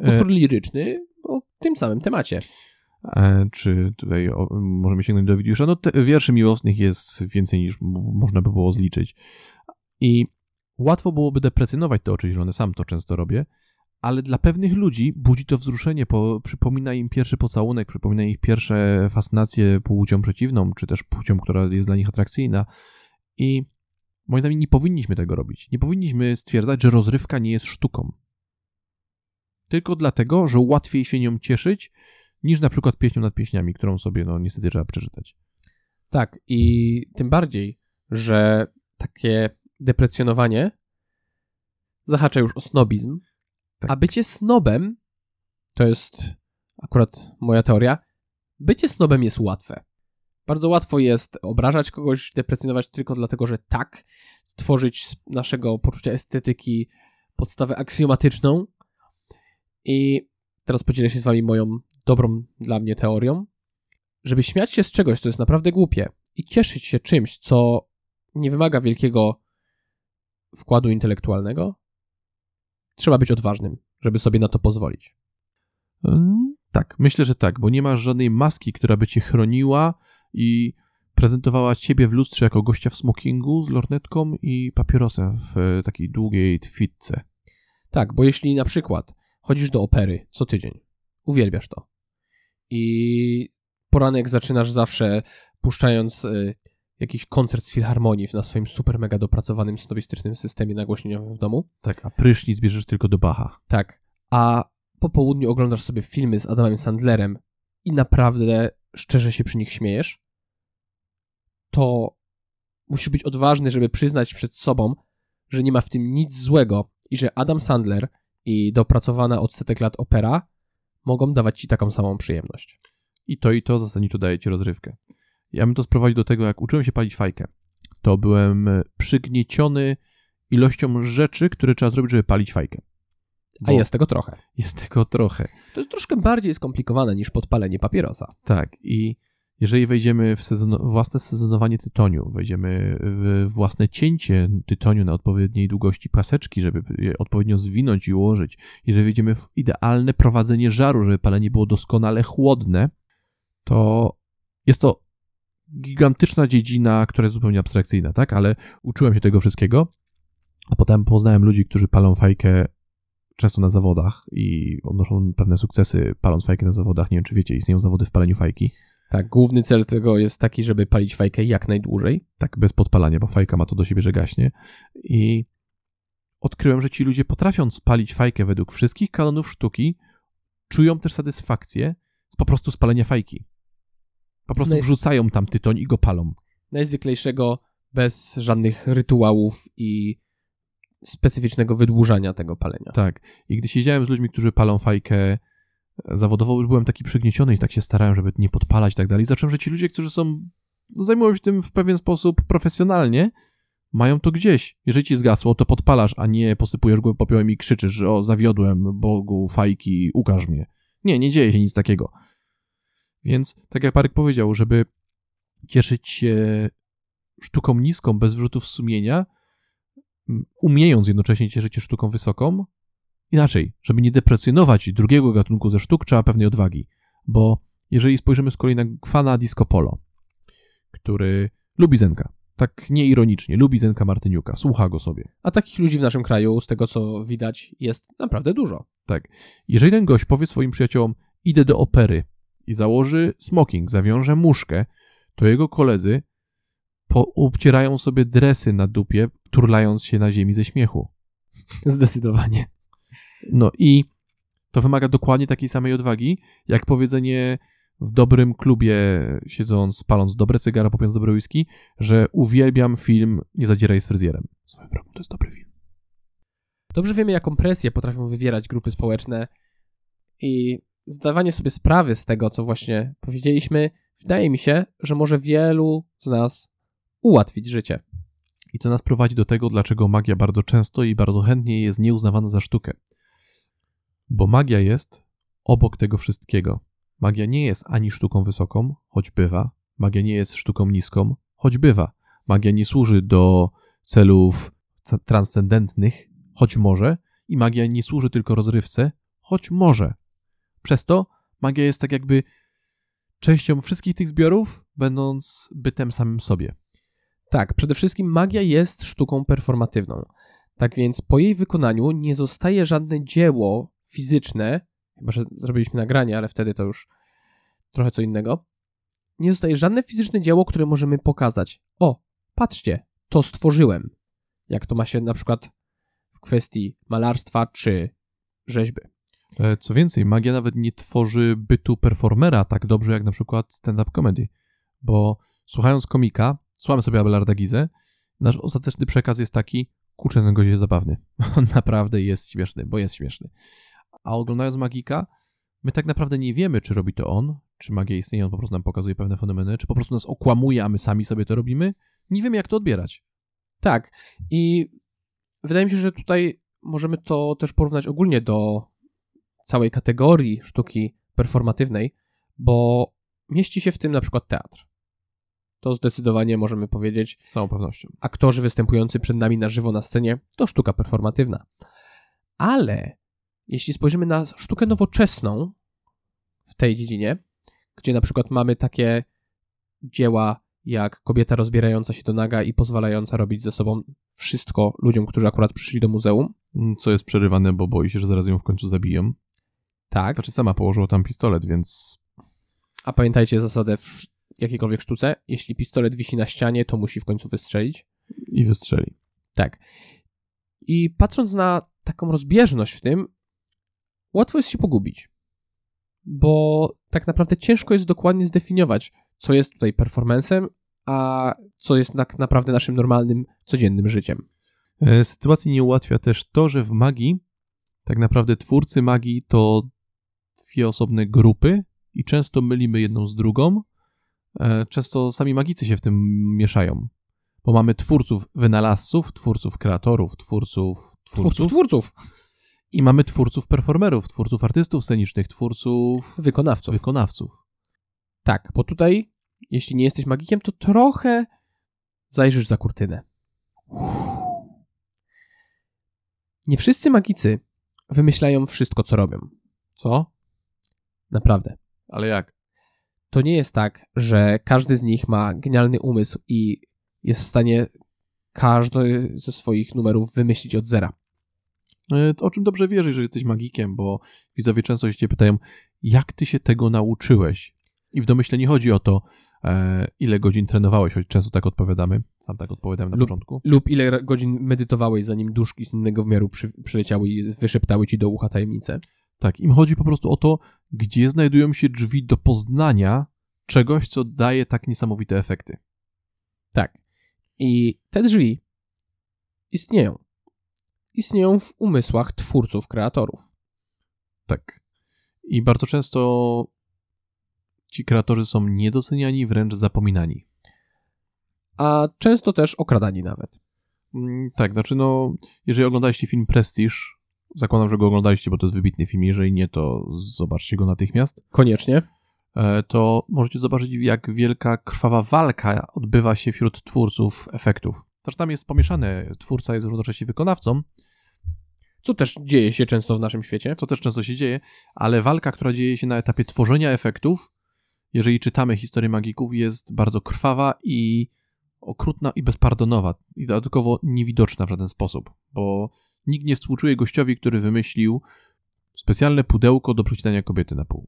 E,
Utwór liryczny o tym samym temacie.
E, czy tutaj o, możemy sięgnąć do Widiusza? No, te, wierszy miłosnych jest więcej niż można by było zliczyć. I łatwo byłoby deprecjonować te oczy zielone, sam to często robię, ale dla pewnych ludzi budzi to wzruszenie, po, przypomina im pierwszy pocałunek, przypomina ich pierwsze fascynacje płcią przeciwną, czy też płcią, która jest dla nich atrakcyjna. I moim zdaniem nie powinniśmy tego robić. Nie powinniśmy stwierdzać, że rozrywka nie jest sztuką. Tylko dlatego, że łatwiej się nią cieszyć, niż na przykład pieśnią nad pieśniami, którą sobie, no niestety trzeba przeczytać.
Tak, i tym bardziej, że takie deprecjonowanie zahacza już o snobizm,
Tak.
a bycie snobem to jest akurat moja teoria. Bycie snobem jest łatwe. Bardzo łatwo jest obrażać kogoś, deprecjonować tylko dlatego, że tak, stworzyć z naszego poczucia estetyki podstawę aksjomatyczną. I teraz podzielę się z wami moją dobrą dla mnie teorią. Żeby śmiać się z czegoś, co jest naprawdę głupie i cieszyć się czymś, co nie wymaga wielkiego wkładu intelektualnego, trzeba być odważnym, żeby sobie na to pozwolić.
Tak, myślę, że tak, bo nie masz żadnej maski, która by cię chroniła i prezentowała ciebie w lustrze jako gościa w smokingu z lornetką i papierosem w e, takiej długiej twitce.
Tak, bo jeśli na przykład chodzisz do opery co tydzień, uwielbiasz to i poranek zaczynasz zawsze puszczając y, jakiś koncert z filharmonii na swoim super mega dopracowanym snobistycznym systemie nagłośnieniowym w domu,
Tak, a prysznic bierzesz tylko do Bacha.
tak, a po południu oglądasz sobie filmy z Adamem Sandlerem i naprawdę szczerze się przy nich śmiejesz, to musisz być odważny, żeby przyznać przed sobą, że nie ma w tym nic złego i że Adam Sandler i dopracowana od setek lat opera mogą dawać ci taką samą przyjemność.
I to i to zasadniczo daje ci rozrywkę. Ja bym to sprowadził do tego, jak uczyłem się palić fajkę. To byłem e, przygnieciony ilością rzeczy, które trzeba zrobić, żeby palić fajkę.
A
Bo
jest tego trochę.
Jest tego trochę.
To jest troszkę bardziej skomplikowane niż podpalenie papierosa.
Tak, i jeżeli wejdziemy w sezon, własne sezonowanie tytoniu, wejdziemy w własne cięcie tytoniu na odpowiedniej długości paseczki, żeby je odpowiednio zwinąć i ułożyć, jeżeli wejdziemy w idealne prowadzenie żaru, żeby palenie było doskonale chłodne, to jest to gigantyczna dziedzina, która jest zupełnie abstrakcyjna, tak? Ale uczyłem się tego wszystkiego, a potem poznałem ludzi, którzy palą fajkę często na zawodach i odnoszą pewne sukcesy paląc fajkę na zawodach. Nie wiem, czy wiecie, istnieją zawody w paleniu fajki.
Tak, główny cel tego jest taki, żeby palić fajkę jak najdłużej.
Tak, bez podpalania, bo fajka ma to do siebie, że gaśnie. I odkryłem, że ci ludzie potrafią spalić fajkę według wszystkich kanonów sztuki, czują też satysfakcję z po prostu spalenia fajki. Po prostu wrzucają tam tytoń i go palą.
Najzwyklejszego, bez żadnych rytuałów i specyficznego wydłużania tego palenia.
Tak. I gdy siedziałem z ludźmi, którzy palą fajkę zawodowo, już byłem taki przygnieciony i tak się starałem, żeby nie podpalać i tak dalej. Zacząłem, że ci ludzie, którzy są, no, zajmują się tym w pewien sposób profesjonalnie, mają to gdzieś. Jeżeli ci zgasło, to podpalasz, a nie posypujesz głowę popiołem i krzyczysz, że o, zawiodłem, Bogu, fajki, ukaż mnie. Nie, nie dzieje się nic takiego. Więc, tak jak Parek powiedział, żeby cieszyć się sztuką niską, bez wrzutów sumienia, umiejąc jednocześnie cieszyć się sztuką wysoką, inaczej, żeby nie deprecjonować drugiego gatunku ze sztuk, trzeba pewnej odwagi. Bo jeżeli spojrzymy z kolei na fana disco polo, który lubi Zenka, tak nieironicznie, lubi Zenka Martyniuka, słucha go sobie.
A takich ludzi w naszym kraju, z tego co widać, jest naprawdę dużo.
Tak. Jeżeli ten gość powie swoim przyjaciołom, idę do opery i założy smoking, zawiąże muszkę, to jego koledzy obcierają sobie dresy na dupie, turlając się na ziemi ze śmiechu.
Zdecydowanie.
No i to wymaga dokładnie takiej samej odwagi, jak powiedzenie w dobrym klubie, siedząc, paląc dobre cygara, popiąc dobre whisky, że uwielbiam film Nie zadzieraj z fryzjerem. Swoją drogą, to jest dobry film.
Dobrze wiemy, jaką presję potrafią wywierać grupy społeczne i zdawanie sobie sprawy z tego, co właśnie powiedzieliśmy, wydaje mi się, że może wielu z nas ułatwić życie.
I to nas prowadzi do tego, dlaczego magia bardzo często i bardzo chętnie jest nieuznawana za sztukę. Bo magia jest obok tego wszystkiego. Magia nie jest ani sztuką wysoką, choć bywa. Magia nie jest sztuką niską, choć bywa. Magia nie służy do celów transcendentnych, choć może. I magia nie służy tylko rozrywce, choć może. Przez to magia jest tak jakby częścią wszystkich tych zbiorów, będąc bytem samym sobie.
Tak, przede wszystkim magia jest sztuką performatywną. Tak więc po jej wykonaniu nie zostaje żadne dzieło fizyczne, chyba że zrobiliśmy nagranie, ale wtedy to już trochę co innego. Nie zostaje żadne fizyczne dzieło, które możemy pokazać. O, patrzcie, to stworzyłem. Jak to ma się na przykład w kwestii malarstwa czy rzeźby.
E, Co więcej, magia nawet nie tworzy bytu performera tak dobrze jak na przykład stand-up comedy, bo słuchając komika, słuchamy sobie Abelarda Gizę, nasz ostateczny przekaz jest taki, kurczę, ten gość jest zabawny. [laughs] On naprawdę jest śmieszny, bo jest śmieszny. A oglądając magika, my tak naprawdę nie wiemy, czy robi to on, czy magia istnieje, on po prostu nam pokazuje pewne fenomeny, czy po prostu nas okłamuje, a my sami sobie to robimy. Nie wiemy, jak to odbierać.
Tak, i wydaje mi się, że tutaj możemy to też porównać ogólnie do całej kategorii sztuki performatywnej, bo mieści się w tym na przykład teatr. To zdecydowanie możemy powiedzieć,
Z całą pewnością.
aktorzy występujący przed nami na żywo na scenie to sztuka performatywna. Ale jeśli spojrzymy na sztukę nowoczesną w tej dziedzinie, gdzie na przykład mamy takie dzieła jak kobieta rozbierająca się do naga i pozwalająca robić ze sobą wszystko ludziom, którzy akurat przyszli do muzeum.
Co jest przerywane, bo boi się, że zaraz ją w końcu zabiją.
Tak.
Znaczy sama położyła tam pistolet, więc
A pamiętajcie zasadę w jakiejkolwiek sztuce. Jeśli pistolet wisi na ścianie, to musi w końcu wystrzelić.
i wystrzeli.
Tak. I patrząc na taką rozbieżność w tym, łatwo jest się pogubić. Bo tak naprawdę ciężko jest dokładnie zdefiniować, co jest tutaj performancem, a co jest tak naprawdę naszym normalnym, codziennym życiem.
E, Sytuacji nie ułatwia też to, że w magii tak naprawdę twórcy magii to dwie osobne grupy i często mylimy jedną z drugą. E, Często sami magicy się w tym mieszają. Bo mamy twórców wynalazców, twórców kreatorów, twórców twórców,
Twórców, twórców,
i mamy twórców performerów, twórców artystów scenicznych, twórców
wykonawców.
wykonawców.
Tak, bo tutaj, jeśli nie jesteś magikiem, to trochę zajrzysz za kurtynę. Nie wszyscy magicy wymyślają wszystko, co robią.
Co?
Naprawdę.
Ale jak?
To nie jest tak, że każdy z nich ma genialny umysł i jest w stanie każdy ze swoich numerów wymyślić od zera.
E, O czym dobrze wierzysz, że jesteś magikiem, bo widzowie często się cię pytają, jak ty się tego nauczyłeś? I w domyśle nie chodzi o to, e, ile godzin trenowałeś, choć często tak odpowiadamy. Sam tak odpowiadałem na
Lub-
początku.
Lub ile godzin medytowałeś, zanim duszki z innego wymiaru przy, przyleciały i wyszeptały ci do ucha tajemnicę.
Tak, im chodzi po prostu o to, gdzie znajdują się drzwi do poznania czegoś, co daje tak niesamowite efekty.
Tak. I te drzwi istnieją. Istnieją w umysłach twórców, kreatorów.
Tak. I bardzo często ci kreatorzy są niedoceniani, wręcz zapominani.
A często też okradani nawet.
Mm, Tak, znaczy no, jeżeli oglądaliście film Prestige, zakładam, że go oglądaliście, bo to jest wybitny film, jeżeli nie, to zobaczcie go natychmiast,
Koniecznie.
e, to możecie zobaczyć, jak wielka, krwawa walka odbywa się wśród twórców efektów. Znaczy tam jest pomieszane, twórca jest równocześnie wykonawcą,
Co też dzieje się często w naszym świecie.
co też często się dzieje, ale walka, która dzieje się na etapie tworzenia efektów, jeżeli czytamy historię magików, jest bardzo krwawa i okrutna i bezpardonowa i dodatkowo niewidoczna w żaden sposób, bo nikt nie współczuje gościowi, który wymyślił specjalne pudełko do przecinania kobiety na pół.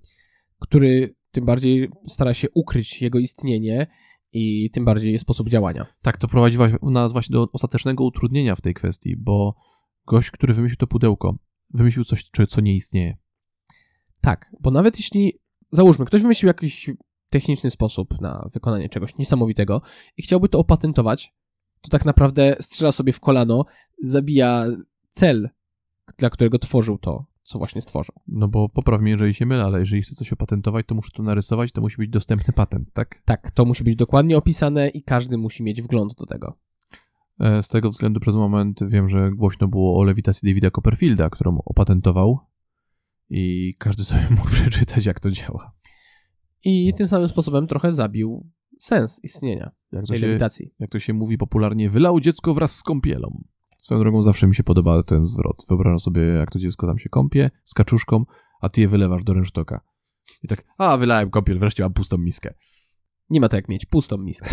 który tym bardziej stara się ukryć jego istnienie i tym bardziej sposób działania.
Tak, to prowadzi wa- nas właśnie do ostatecznego utrudnienia w tej kwestii, bo gość, który wymyślił to pudełko, wymyślił coś, co nie istnieje.
Tak, bo nawet jeśli, załóżmy, ktoś wymyślił jakiś techniczny sposób na wykonanie czegoś niesamowitego i chciałby to opatentować, to tak naprawdę strzela sobie w kolano, zabija cel, dla którego tworzył to, co właśnie stworzył.
No bo popraw mnie, jeżeli się mylę, ale jeżeli chcę coś opatentować, to muszę to narysować, to musi być dostępny patent, tak?
Tak, to musi być dokładnie opisane i każdy musi mieć wgląd do tego.
E, Z tego względu przez moment wiem, że głośno było o lewitacji Davida Copperfielda, którą opatentował i każdy sobie [laughs] mógł przeczytać, jak to działa.
I tym samym sposobem trochę zabił sens istnienia
Jak
tej
się,
lewitacji.
jak to się mówi popularnie, wylał dziecko wraz z kąpielą. Swoją drogą zawsze mi się podoba ten zwrot. Wyobrażam sobie, jak to dziecko tam się kąpie z kaczuszką, a ty je wylewasz do rynsztoka. I tak, a wylałem kąpiel, wreszcie mam pustą miskę.
Nie ma to jak mieć pustą miskę.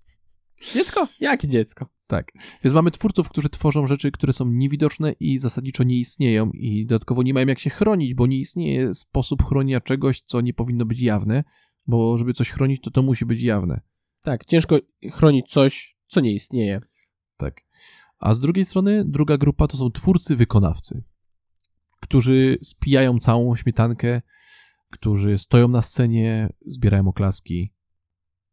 [laughs] dziecko? Jakie dziecko?
Tak. Więc mamy twórców, którzy tworzą rzeczy, które są niewidoczne i zasadniczo nie istnieją i dodatkowo nie mają jak się chronić, bo nie istnieje sposób chronienia czegoś, co nie powinno być jawne, bo żeby coś chronić, to to musi być jawne.
Tak, ciężko chronić coś, co nie istnieje.
Tak. A z drugiej strony druga grupa to są twórcy wykonawcy, którzy spijają całą śmietankę, którzy stoją na scenie, zbierają oklaski.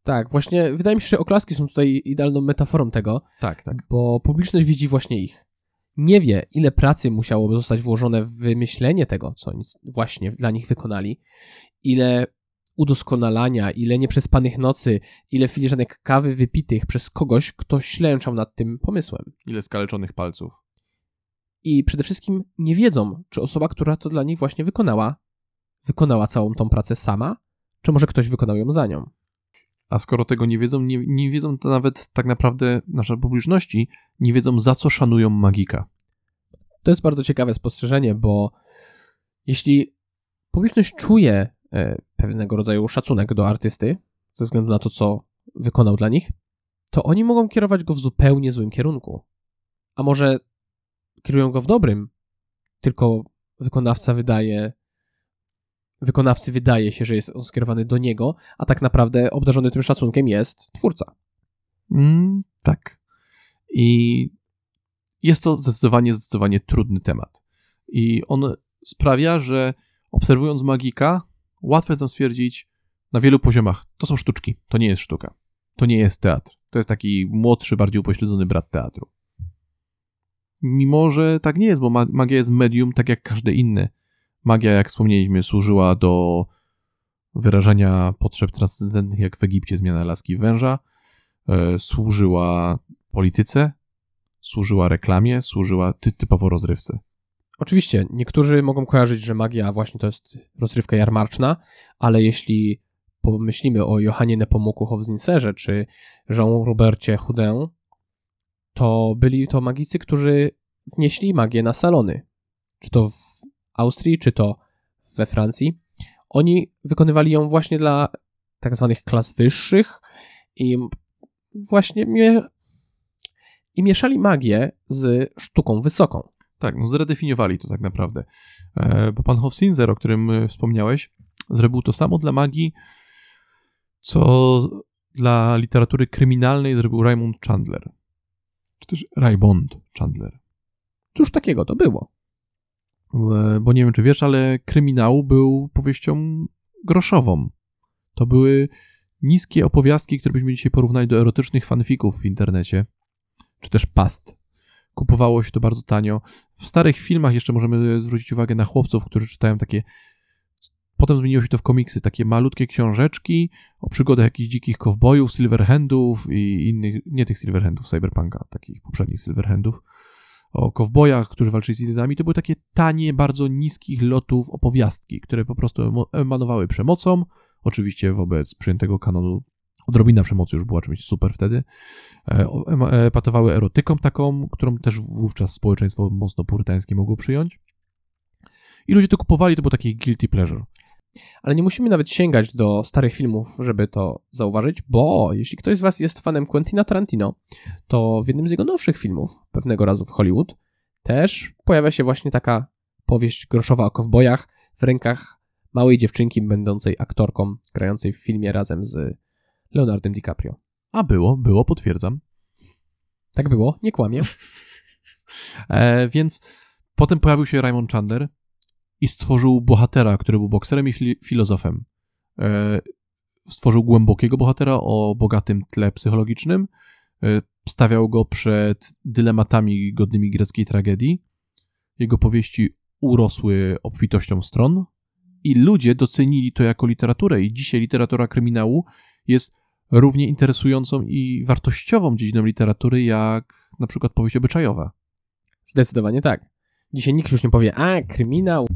Tak, właśnie wydaje mi się, że oklaski są tutaj idealną metaforą tego,
Tak, tak.
bo publiczność widzi właśnie ich. Nie wie, ile pracy musiałoby zostać włożone w wymyślenie tego, co oni właśnie dla nich wykonali, ile udoskonalania, ile nieprzespanych nocy, ile filiżanek kawy wypitych przez kogoś, kto ślęczał nad tym pomysłem.
Ile skaleczonych palców.
I przede wszystkim nie wiedzą, czy osoba, która to dla nich właśnie wykonała, wykonała całą tą pracę sama, czy może ktoś wykonał ją za nią.
A skoro tego nie wiedzą, nie, nie wiedzą to nawet tak naprawdę nasze publiczności, nie wiedzą za co szanują magika.
To jest bardzo ciekawe spostrzeżenie, bo jeśli publiczność czuje pewnego rodzaju szacunek do artysty, ze względu na to, co wykonał dla nich, to oni mogą kierować go w zupełnie złym kierunku. A może kierują go w dobrym, tylko wykonawca wydaje. Wykonawcy wydaje się, że jest on skierowany do niego, a tak naprawdę obdarzony tym szacunkiem jest twórca.
Mm, tak. I jest to zdecydowanie, zdecydowanie trudny temat. I on sprawia, że obserwując magika, łatwo jest nam stwierdzić na wielu poziomach, to są sztuczki, to nie jest sztuka. To nie jest teatr. To jest taki młodszy, bardziej upośledzony brat teatru. Mimo, że tak nie jest, bo ma- magia jest medium tak jak każde inne. Magia, jak wspomnieliśmy, służyła do wyrażania potrzeb transcendentnych, jak w Egipcie zmiana laski węża, e, służyła polityce, służyła reklamie, służyła ty typowo rozrywce.
Oczywiście, niektórzy mogą kojarzyć, że magia właśnie to jest rozrywka jarmarczna, ale jeśli pomyślimy o Johanie Nepomuku Hofzinserze czy Jean-Robercie Houdin, to byli to magicy, którzy wnieśli magię na salony. Czy to w Austrii, czy to we Francji. Oni wykonywali ją właśnie dla tak zwanych klas wyższych i właśnie mie- i mieszali magię z sztuką wysoką.
Tak, no zredefiniowali to tak naprawdę. E, bo pan Hofzinser, o którym e, wspomniałeś, zrobił to samo dla magii, co dla literatury kryminalnej zrobił Raymond Chandler. Czy też Raymond Chandler.
Cóż takiego to było?
E, Bo nie wiem, czy wiesz, ale kryminał był powieścią groszową. To były niskie opowiastki, które byśmy dzisiaj porównali do erotycznych fanfików w internecie, czy też past. Kupowało się to bardzo tanio. W starych filmach jeszcze możemy zwrócić uwagę na chłopców, którzy czytają takie. Potem zmieniło się to w komiksy, takie malutkie książeczki o przygodach jakichś dzikich kowbojów, silverhandów i innych, nie tych silverhandów cyberpunka, takich poprzednich silverhandów, o kowbojach, którzy walczyli z Indynami. To były takie tanie, bardzo niskich lotów opowiastki, które po prostu emanowały przemocą, oczywiście wobec przyjętego kanonu odrobina przemocy już była czymś super wtedy, e, e, epatowały erotyką taką, którą też wówczas społeczeństwo mocno purytańskie mogło przyjąć. I ludzie to kupowali, to był taki guilty pleasure.
Ale nie musimy nawet sięgać do starych filmów, żeby to zauważyć, bo jeśli ktoś z Was jest fanem Quentina Tarantino, to w jednym z jego nowszych filmów, pewnego razu w Hollywood, też pojawia się właśnie taka powieść groszowa o kowbojach w rękach małej dziewczynki będącej aktorką, grającej w filmie razem z Leonardem DiCaprio.
A było, było, potwierdzam.
Tak było, nie kłamię. [laughs]
E, więc potem pojawił się Raymond Chandler i stworzył bohatera, który był bokserem i filozofem. E, stworzył głębokiego bohatera o bogatym tle psychologicznym. E, stawiał go przed dylematami godnymi greckiej tragedii. Jego powieści urosły obfitością stron i ludzie docenili to jako literaturę. I dzisiaj literatura kryminału jest równie interesującą i wartościową dziedziną literatury jak na przykład powieść obyczajowa.
Zdecydowanie tak. Dzisiaj nikt już nie powie, a, kryminał.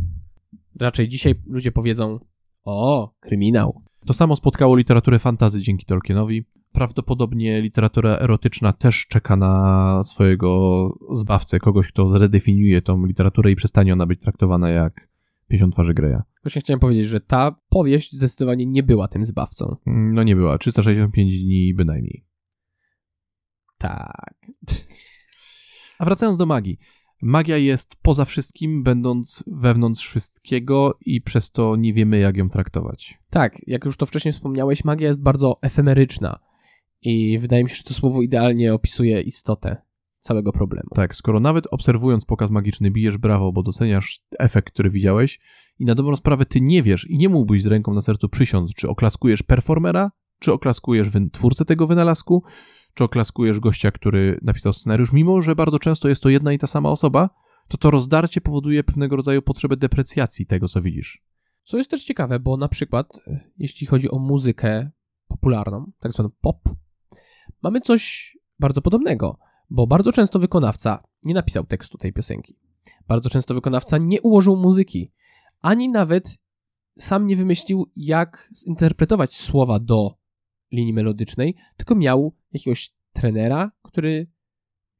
Raczej dzisiaj ludzie powiedzą, o, kryminał.
To samo spotkało literaturę fantazy dzięki Tolkienowi. Prawdopodobnie literatura erotyczna też czeka na swojego zbawcę, kogoś, kto redefiniuje tą literaturę i przestanie ona być traktowana jak 50 twarzy Greya.
Właśnie chciałem powiedzieć, że ta powieść zdecydowanie nie była tym zbawcą.
Mm, No nie była, 365 dni bynajmniej.
Tak. [laughs]
A wracając do magii. Magia jest poza wszystkim, będąc wewnątrz wszystkiego i przez to nie wiemy, jak ją traktować.
Tak, jak już to wcześniej wspomniałeś, magia jest bardzo efemeryczna. I wydaje mi się, że to słowo idealnie opisuje istotę całego problemu.
Tak, skoro nawet obserwując pokaz magiczny bijesz brawo, bo doceniasz efekt, który widziałeś i na dobrą sprawę ty nie wiesz i nie mógłbyś z ręką na sercu przysiąc, czy oklaskujesz performera, czy oklaskujesz twórcę tego wynalazku, czy oklaskujesz gościa, który napisał scenariusz, mimo że bardzo często jest to jedna i ta sama osoba, to to rozdarcie powoduje pewnego rodzaju potrzebę deprecjacji tego, co widzisz.
Co jest też ciekawe, bo na przykład, jeśli chodzi o muzykę popularną, tak zwaną pop, mamy coś bardzo podobnego, bo bardzo często wykonawca nie napisał tekstu tej piosenki. Bardzo często wykonawca nie ułożył muzyki, ani nawet sam nie wymyślił, jak zinterpretować słowa do linii melodycznej, tylko miał jakiegoś trenera, który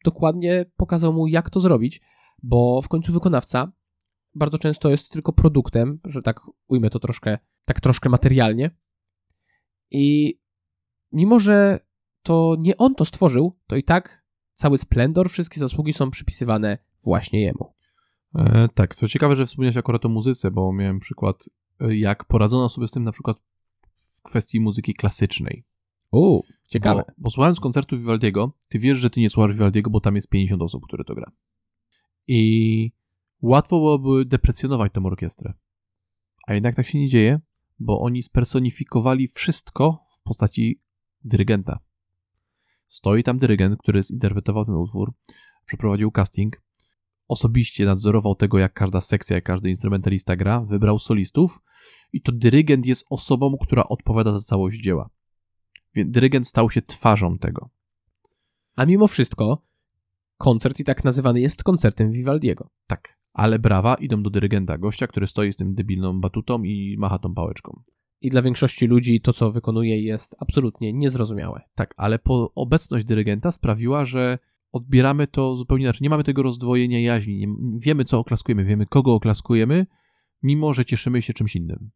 dokładnie pokazał mu, jak to zrobić, bo w końcu wykonawca bardzo często jest tylko produktem, że tak ujmę to troszkę, tak troszkę materialnie. I mimo, że to nie on to stworzył, to i tak cały splendor, wszystkie zasługi są przypisywane właśnie jemu.
E, tak, co ciekawe, że wspomniałeś akurat o muzyce, bo miałem przykład, e, jak poradzono sobie z tym na przykład w kwestii muzyki klasycznej.
Uuu, ciekawe.
Bo, bo słuchając koncertu Vivaldiego, ty wiesz, że ty nie słuchasz Vivaldiego, bo tam jest 50 osób, które to gra. I łatwo byłoby deprecjonować tę orkiestrę. A jednak tak się nie dzieje, bo oni spersonifikowali wszystko w postaci dyrygenta. Stoi tam dyrygent, który zinterpretował ten utwór, przeprowadził casting, osobiście nadzorował tego, jak każda sekcja, jak każdy instrumentalista gra, wybrał solistów i to dyrygent jest osobą, która odpowiada za całość dzieła. Więc dyrygent stał się twarzą tego.
A mimo wszystko, koncert i tak nazywany jest koncertem Vivaldiego.
Tak. Ale brawa idą do dyrygenta, gościa, który stoi z tym debilną batutą i macha tą pałeczką.
I dla większości ludzi to, co wykonuje, jest absolutnie niezrozumiałe.
Tak, ale po obecność dyrygenta sprawiła, że odbieramy to zupełnie inaczej. Nie mamy tego rozdwojenia jaźni. Nie, wiemy, co oklaskujemy, wiemy, kogo oklaskujemy, mimo że cieszymy się czymś innym.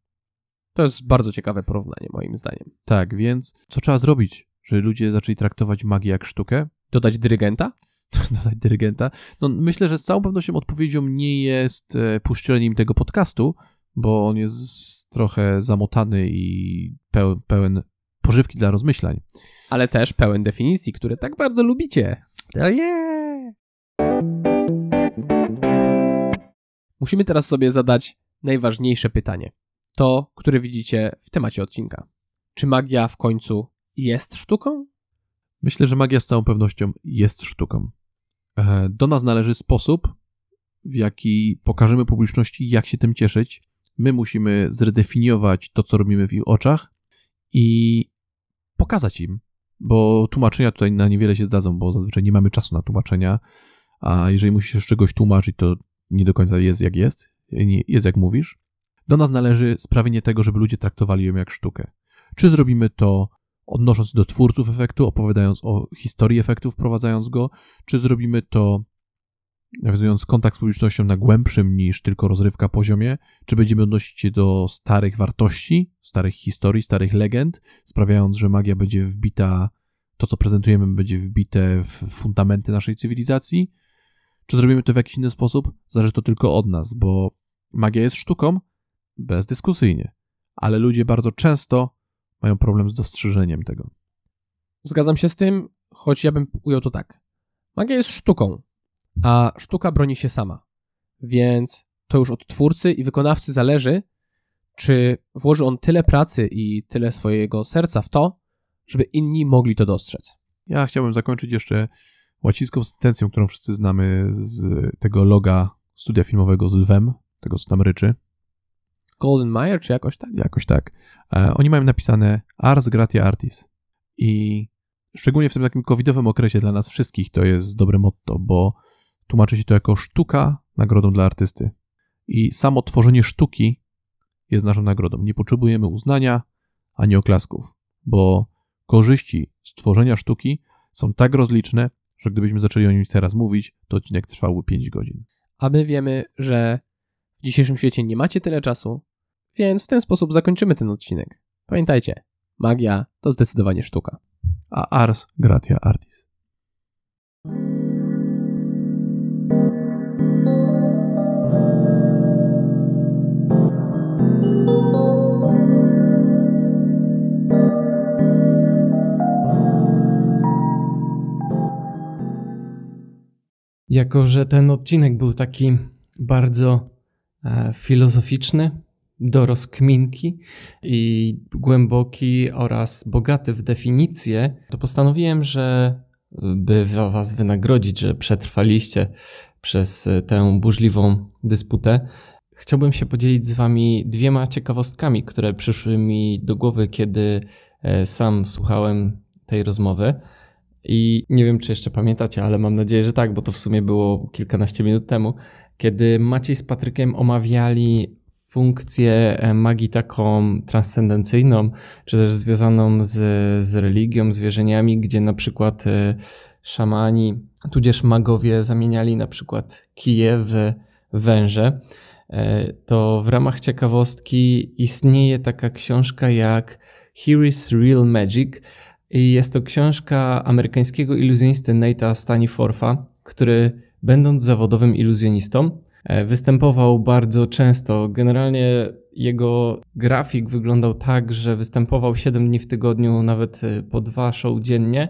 To jest bardzo ciekawe porównanie, moim zdaniem.
Tak, więc co trzeba zrobić, żeby ludzie zaczęli traktować magię jak sztukę?
Dodać dyrygenta? [laughs]
Dodać dyrygenta? No, myślę, że z całą pewnością odpowiedzią nie jest e, puszczenie im tego podcastu, bo on jest trochę zamotany i pełen, pełen pożywki dla rozmyślań.
Ale też pełen definicji, które tak bardzo lubicie.
Oh yeah!
Musimy teraz sobie zadać najważniejsze pytanie. To, które widzicie w temacie odcinka. Czy magia w końcu jest sztuką?
Myślę, że magia z całą pewnością jest sztuką. E, do nas należy sposób, w jaki pokażemy publiczności, jak się tym cieszyć. My musimy zredefiniować to, co robimy w ich oczach i pokazać im, bo tłumaczenia tutaj na niewiele się zdadzą, bo zazwyczaj nie mamy czasu na tłumaczenia, a jeżeli musisz czegoś tłumaczyć, to nie do końca jest jak jest, jest jak mówisz. Do nas należy sprawienie tego, żeby ludzie traktowali ją jak sztukę. Czy zrobimy to odnosząc do twórców efektu, opowiadając o historii efektu, wprowadzając go, czy zrobimy to nawiązując kontakt z publicznością na głębszym niż tylko rozrywka poziomie, czy będziemy odnosić się do starych wartości, starych historii, starych legend, sprawiając, że magia będzie wbita, to co prezentujemy będzie wbite w fundamenty naszej cywilizacji, czy zrobimy to w jakiś inny sposób, zależy to tylko od nas, bo magia jest sztuką, bezdyskusyjnie, ale ludzie bardzo często mają problem z dostrzeżeniem tego.
Zgadzam się z tym, choć ja bym ujął to tak. Magia jest sztuką, a sztuka broni się sama. Więc to już od twórcy i wykonawcy zależy, czy włoży on tyle pracy i tyle swojego serca w to, żeby inni mogli to dostrzec.
Ja chciałbym zakończyć jeszcze łacińską sentencją, którą wszyscy znamy z tego loga studia filmowego z lwem, tego co tam ryczy.
Golden Mayer, czy jakoś tak?
Jakoś tak. E, oni mają napisane Ars Gratia Artis. I szczególnie w tym takim covidowym okresie dla nas wszystkich to jest dobre motto, bo tłumaczy się to jako sztuka nagrodą dla artysty. I samo tworzenie sztuki jest naszą nagrodą. Nie potrzebujemy uznania ani oklasków, bo korzyści z tworzenia sztuki są tak rozliczne, że gdybyśmy zaczęli o nim teraz mówić, to odcinek trwałby 5 godzin.
A my wiemy, że w dzisiejszym świecie nie macie tyle czasu, więc w ten sposób zakończymy ten odcinek. Pamiętajcie, magia to zdecydowanie sztuka.
A ars gratia artis.
Jako, że ten odcinek był taki bardzo e, filozoficzny, do rozkminki i głęboki oraz bogaty w definicje, to postanowiłem, że by Was wynagrodzić, że przetrwaliście przez tę burzliwą dysputę, chciałbym się podzielić z Wami dwiema ciekawostkami, które przyszły mi do głowy, kiedy e, sam słuchałem tej rozmowy. I nie wiem, czy jeszcze pamiętacie, ale mam nadzieję, że tak, bo to w sumie było kilkanaście minut temu, kiedy Maciej z Patrykiem omawiali funkcję e, magii taką transcendencyjną, czy też związaną z, z religią, z wierzeniami, gdzie na przykład e, szamani, tudzież magowie zamieniali na przykład kije w węże, e, to w ramach ciekawostki istnieje taka książka jak Here is Real Magic i jest to książka amerykańskiego iluzjonisty Nate'a Staniforfa, który będąc zawodowym iluzjonistą, E, występował bardzo często. Generalnie jego grafik wyglądał tak, że występował 7 dni w tygodniu, nawet e, po dwa show dziennie.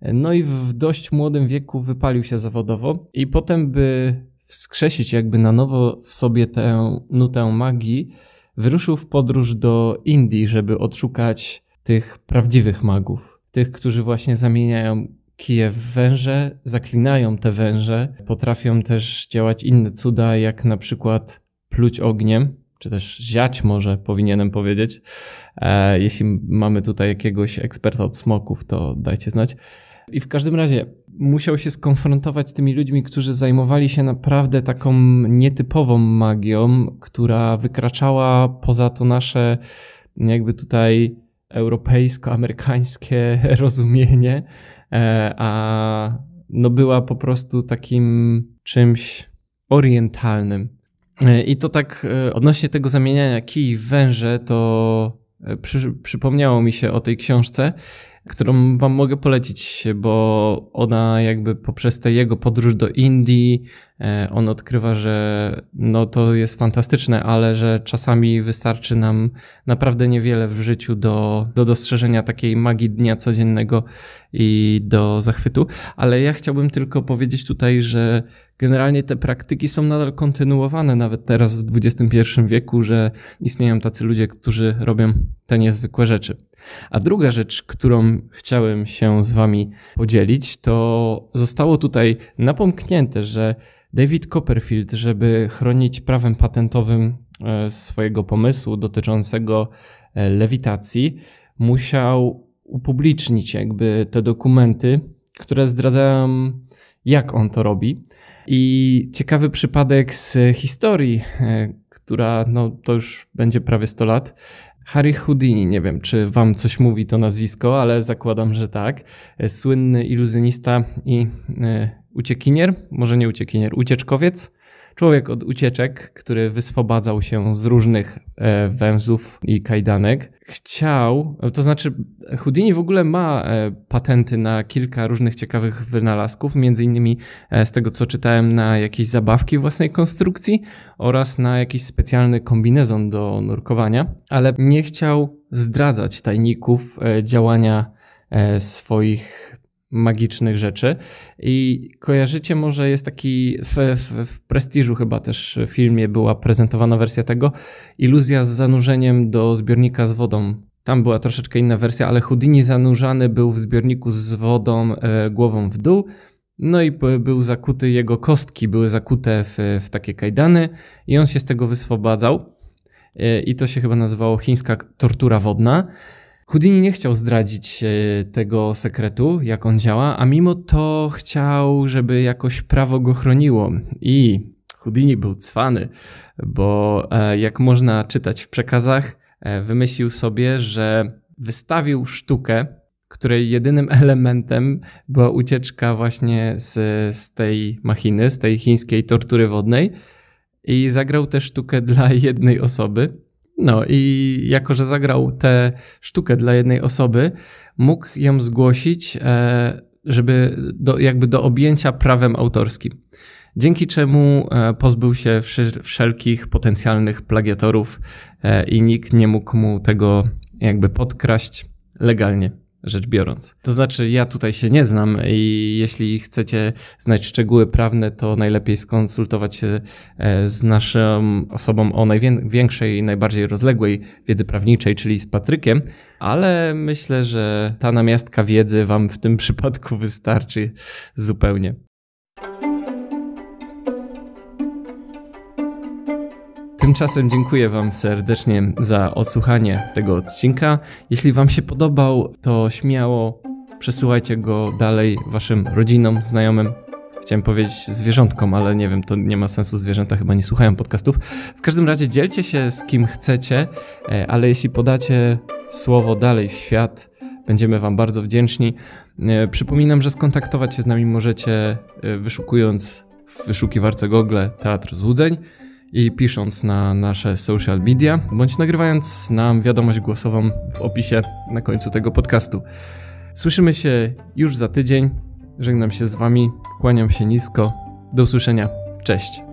E, no i w dość młodym wieku wypalił się zawodowo i potem, by wskrzesić jakby na nowo w sobie tę nutę magii, wyruszył w podróż do Indii, żeby odszukać tych prawdziwych magów, tych, którzy właśnie zamieniają kije w węże, zaklinają te węże, potrafią też działać inne cuda, jak na przykład pluć ogniem, czy też ziać może powinienem powiedzieć. E, jeśli mamy tutaj jakiegoś eksperta od smoków, to dajcie znać. I w każdym razie musiał się skonfrontować z tymi ludźmi, którzy zajmowali się naprawdę taką nietypową magią, która wykraczała poza to nasze jakby tutaj europejsko-amerykańskie [laughs] rozumienie E, a no była po prostu takim czymś orientalnym. E, I to tak e, odnośnie tego zamieniania kij w węże, to przy, przypomniało mi się o tej książce którą wam mogę polecić, bo ona jakby poprzez tę jego podróż do Indii, e, on odkrywa, że no to jest fantastyczne, ale że czasami wystarczy nam naprawdę niewiele w życiu do, do dostrzeżenia takiej magii dnia codziennego i do zachwytu. Ale ja chciałbym tylko powiedzieć tutaj, że generalnie te praktyki są nadal kontynuowane, nawet teraz w XXI wieku, że istnieją tacy ludzie, którzy robią te niezwykłe rzeczy. A druga rzecz, którą chciałem się z Wami podzielić, to zostało tutaj napomknięte, że David Copperfield, żeby chronić prawem patentowym e, swojego pomysłu dotyczącego e, lewitacji, musiał upublicznić jakby te dokumenty, które zdradzają, jak on to robi. I ciekawy przypadek z historii, e, która no, to już będzie prawie 100 lat, Harry Houdini, nie wiem, czy wam coś mówi to nazwisko, ale zakładam, że tak. Słynny iluzjonista i e, uciekinier, może nie uciekinier, ucieczkowiec, Człowiek od ucieczek, który wyswobadzał się z różnych e, węzłów i kajdanek, chciał, to znaczy Houdini w ogóle ma e, patenty na kilka różnych ciekawych wynalazków, między innymi e, z tego co czytałem na jakieś zabawki własnej konstrukcji oraz na jakiś specjalny kombinezon do nurkowania, ale nie chciał zdradzać tajników e, działania e, swoich magicznych rzeczy. I kojarzycie, może jest taki w, w, w Prestiżu chyba też w filmie była prezentowana wersja tego, iluzja z zanurzeniem do zbiornika z wodą. Tam była troszeczkę inna wersja, ale Houdini zanurzany był w zbiorniku z wodą e, głową w dół. No i był zakuty, jego kostki były zakute w, w takie kajdany i on się z tego wyswobadzał. E, I to się chyba nazywało chińska tortura wodna. Houdini nie chciał zdradzić e, tego sekretu, jak on działa, a mimo to chciał, żeby jakoś prawo go chroniło. I Houdini był cwany, bo e, jak można czytać w przekazach, e, wymyślił sobie, że wystawił sztukę, której jedynym [laughs] elementem była ucieczka właśnie z, z tej machiny, z tej chińskiej tortury wodnej i zagrał tę sztukę dla [laughs] jednej osoby no i jako, że zagrał tę sztukę dla jednej osoby, mógł ją zgłosić, e, żeby do, jakby do objęcia prawem autorskim. Dzięki czemu e, pozbył się wszelkich potencjalnych plagiatorów e, i nikt nie mógł mu tego jakby podkraść legalnie rzecz biorąc. To znaczy, ja tutaj się nie znam i jeśli chcecie znać szczegóły prawne, to najlepiej skonsultować się e, z naszą osobą o największej i najbardziej rozległej wiedzy prawniczej, czyli z Patrykiem, ale myślę, że ta namiastka wiedzy Wam w tym [laughs] przypadku wystarczy zupełnie. Tymczasem dziękuję Wam serdecznie za odsłuchanie tego odcinka. Jeśli Wam się podobał, to śmiało przesyłajcie go dalej Waszym rodzinom, znajomym. Chciałem powiedzieć zwierzątkom, ale nie wiem, to nie ma sensu, zwierzęta chyba nie słuchają podcastów. W każdym razie dzielcie się z kim chcecie, e, ale jeśli podacie słowo dalej w świat, będziemy Wam bardzo wdzięczni. E, przypominam, że skontaktować się z nami możecie e, wyszukując w wyszukiwarce Google Teatr Złudzeń i pisząc na nasze social media, bądź nagrywając nam wiadomość głosową w opisie na końcu tego podcastu. Słyszymy się już za tydzień. Żegnam się z Wami, kłaniam się nisko. Do usłyszenia. Cześć.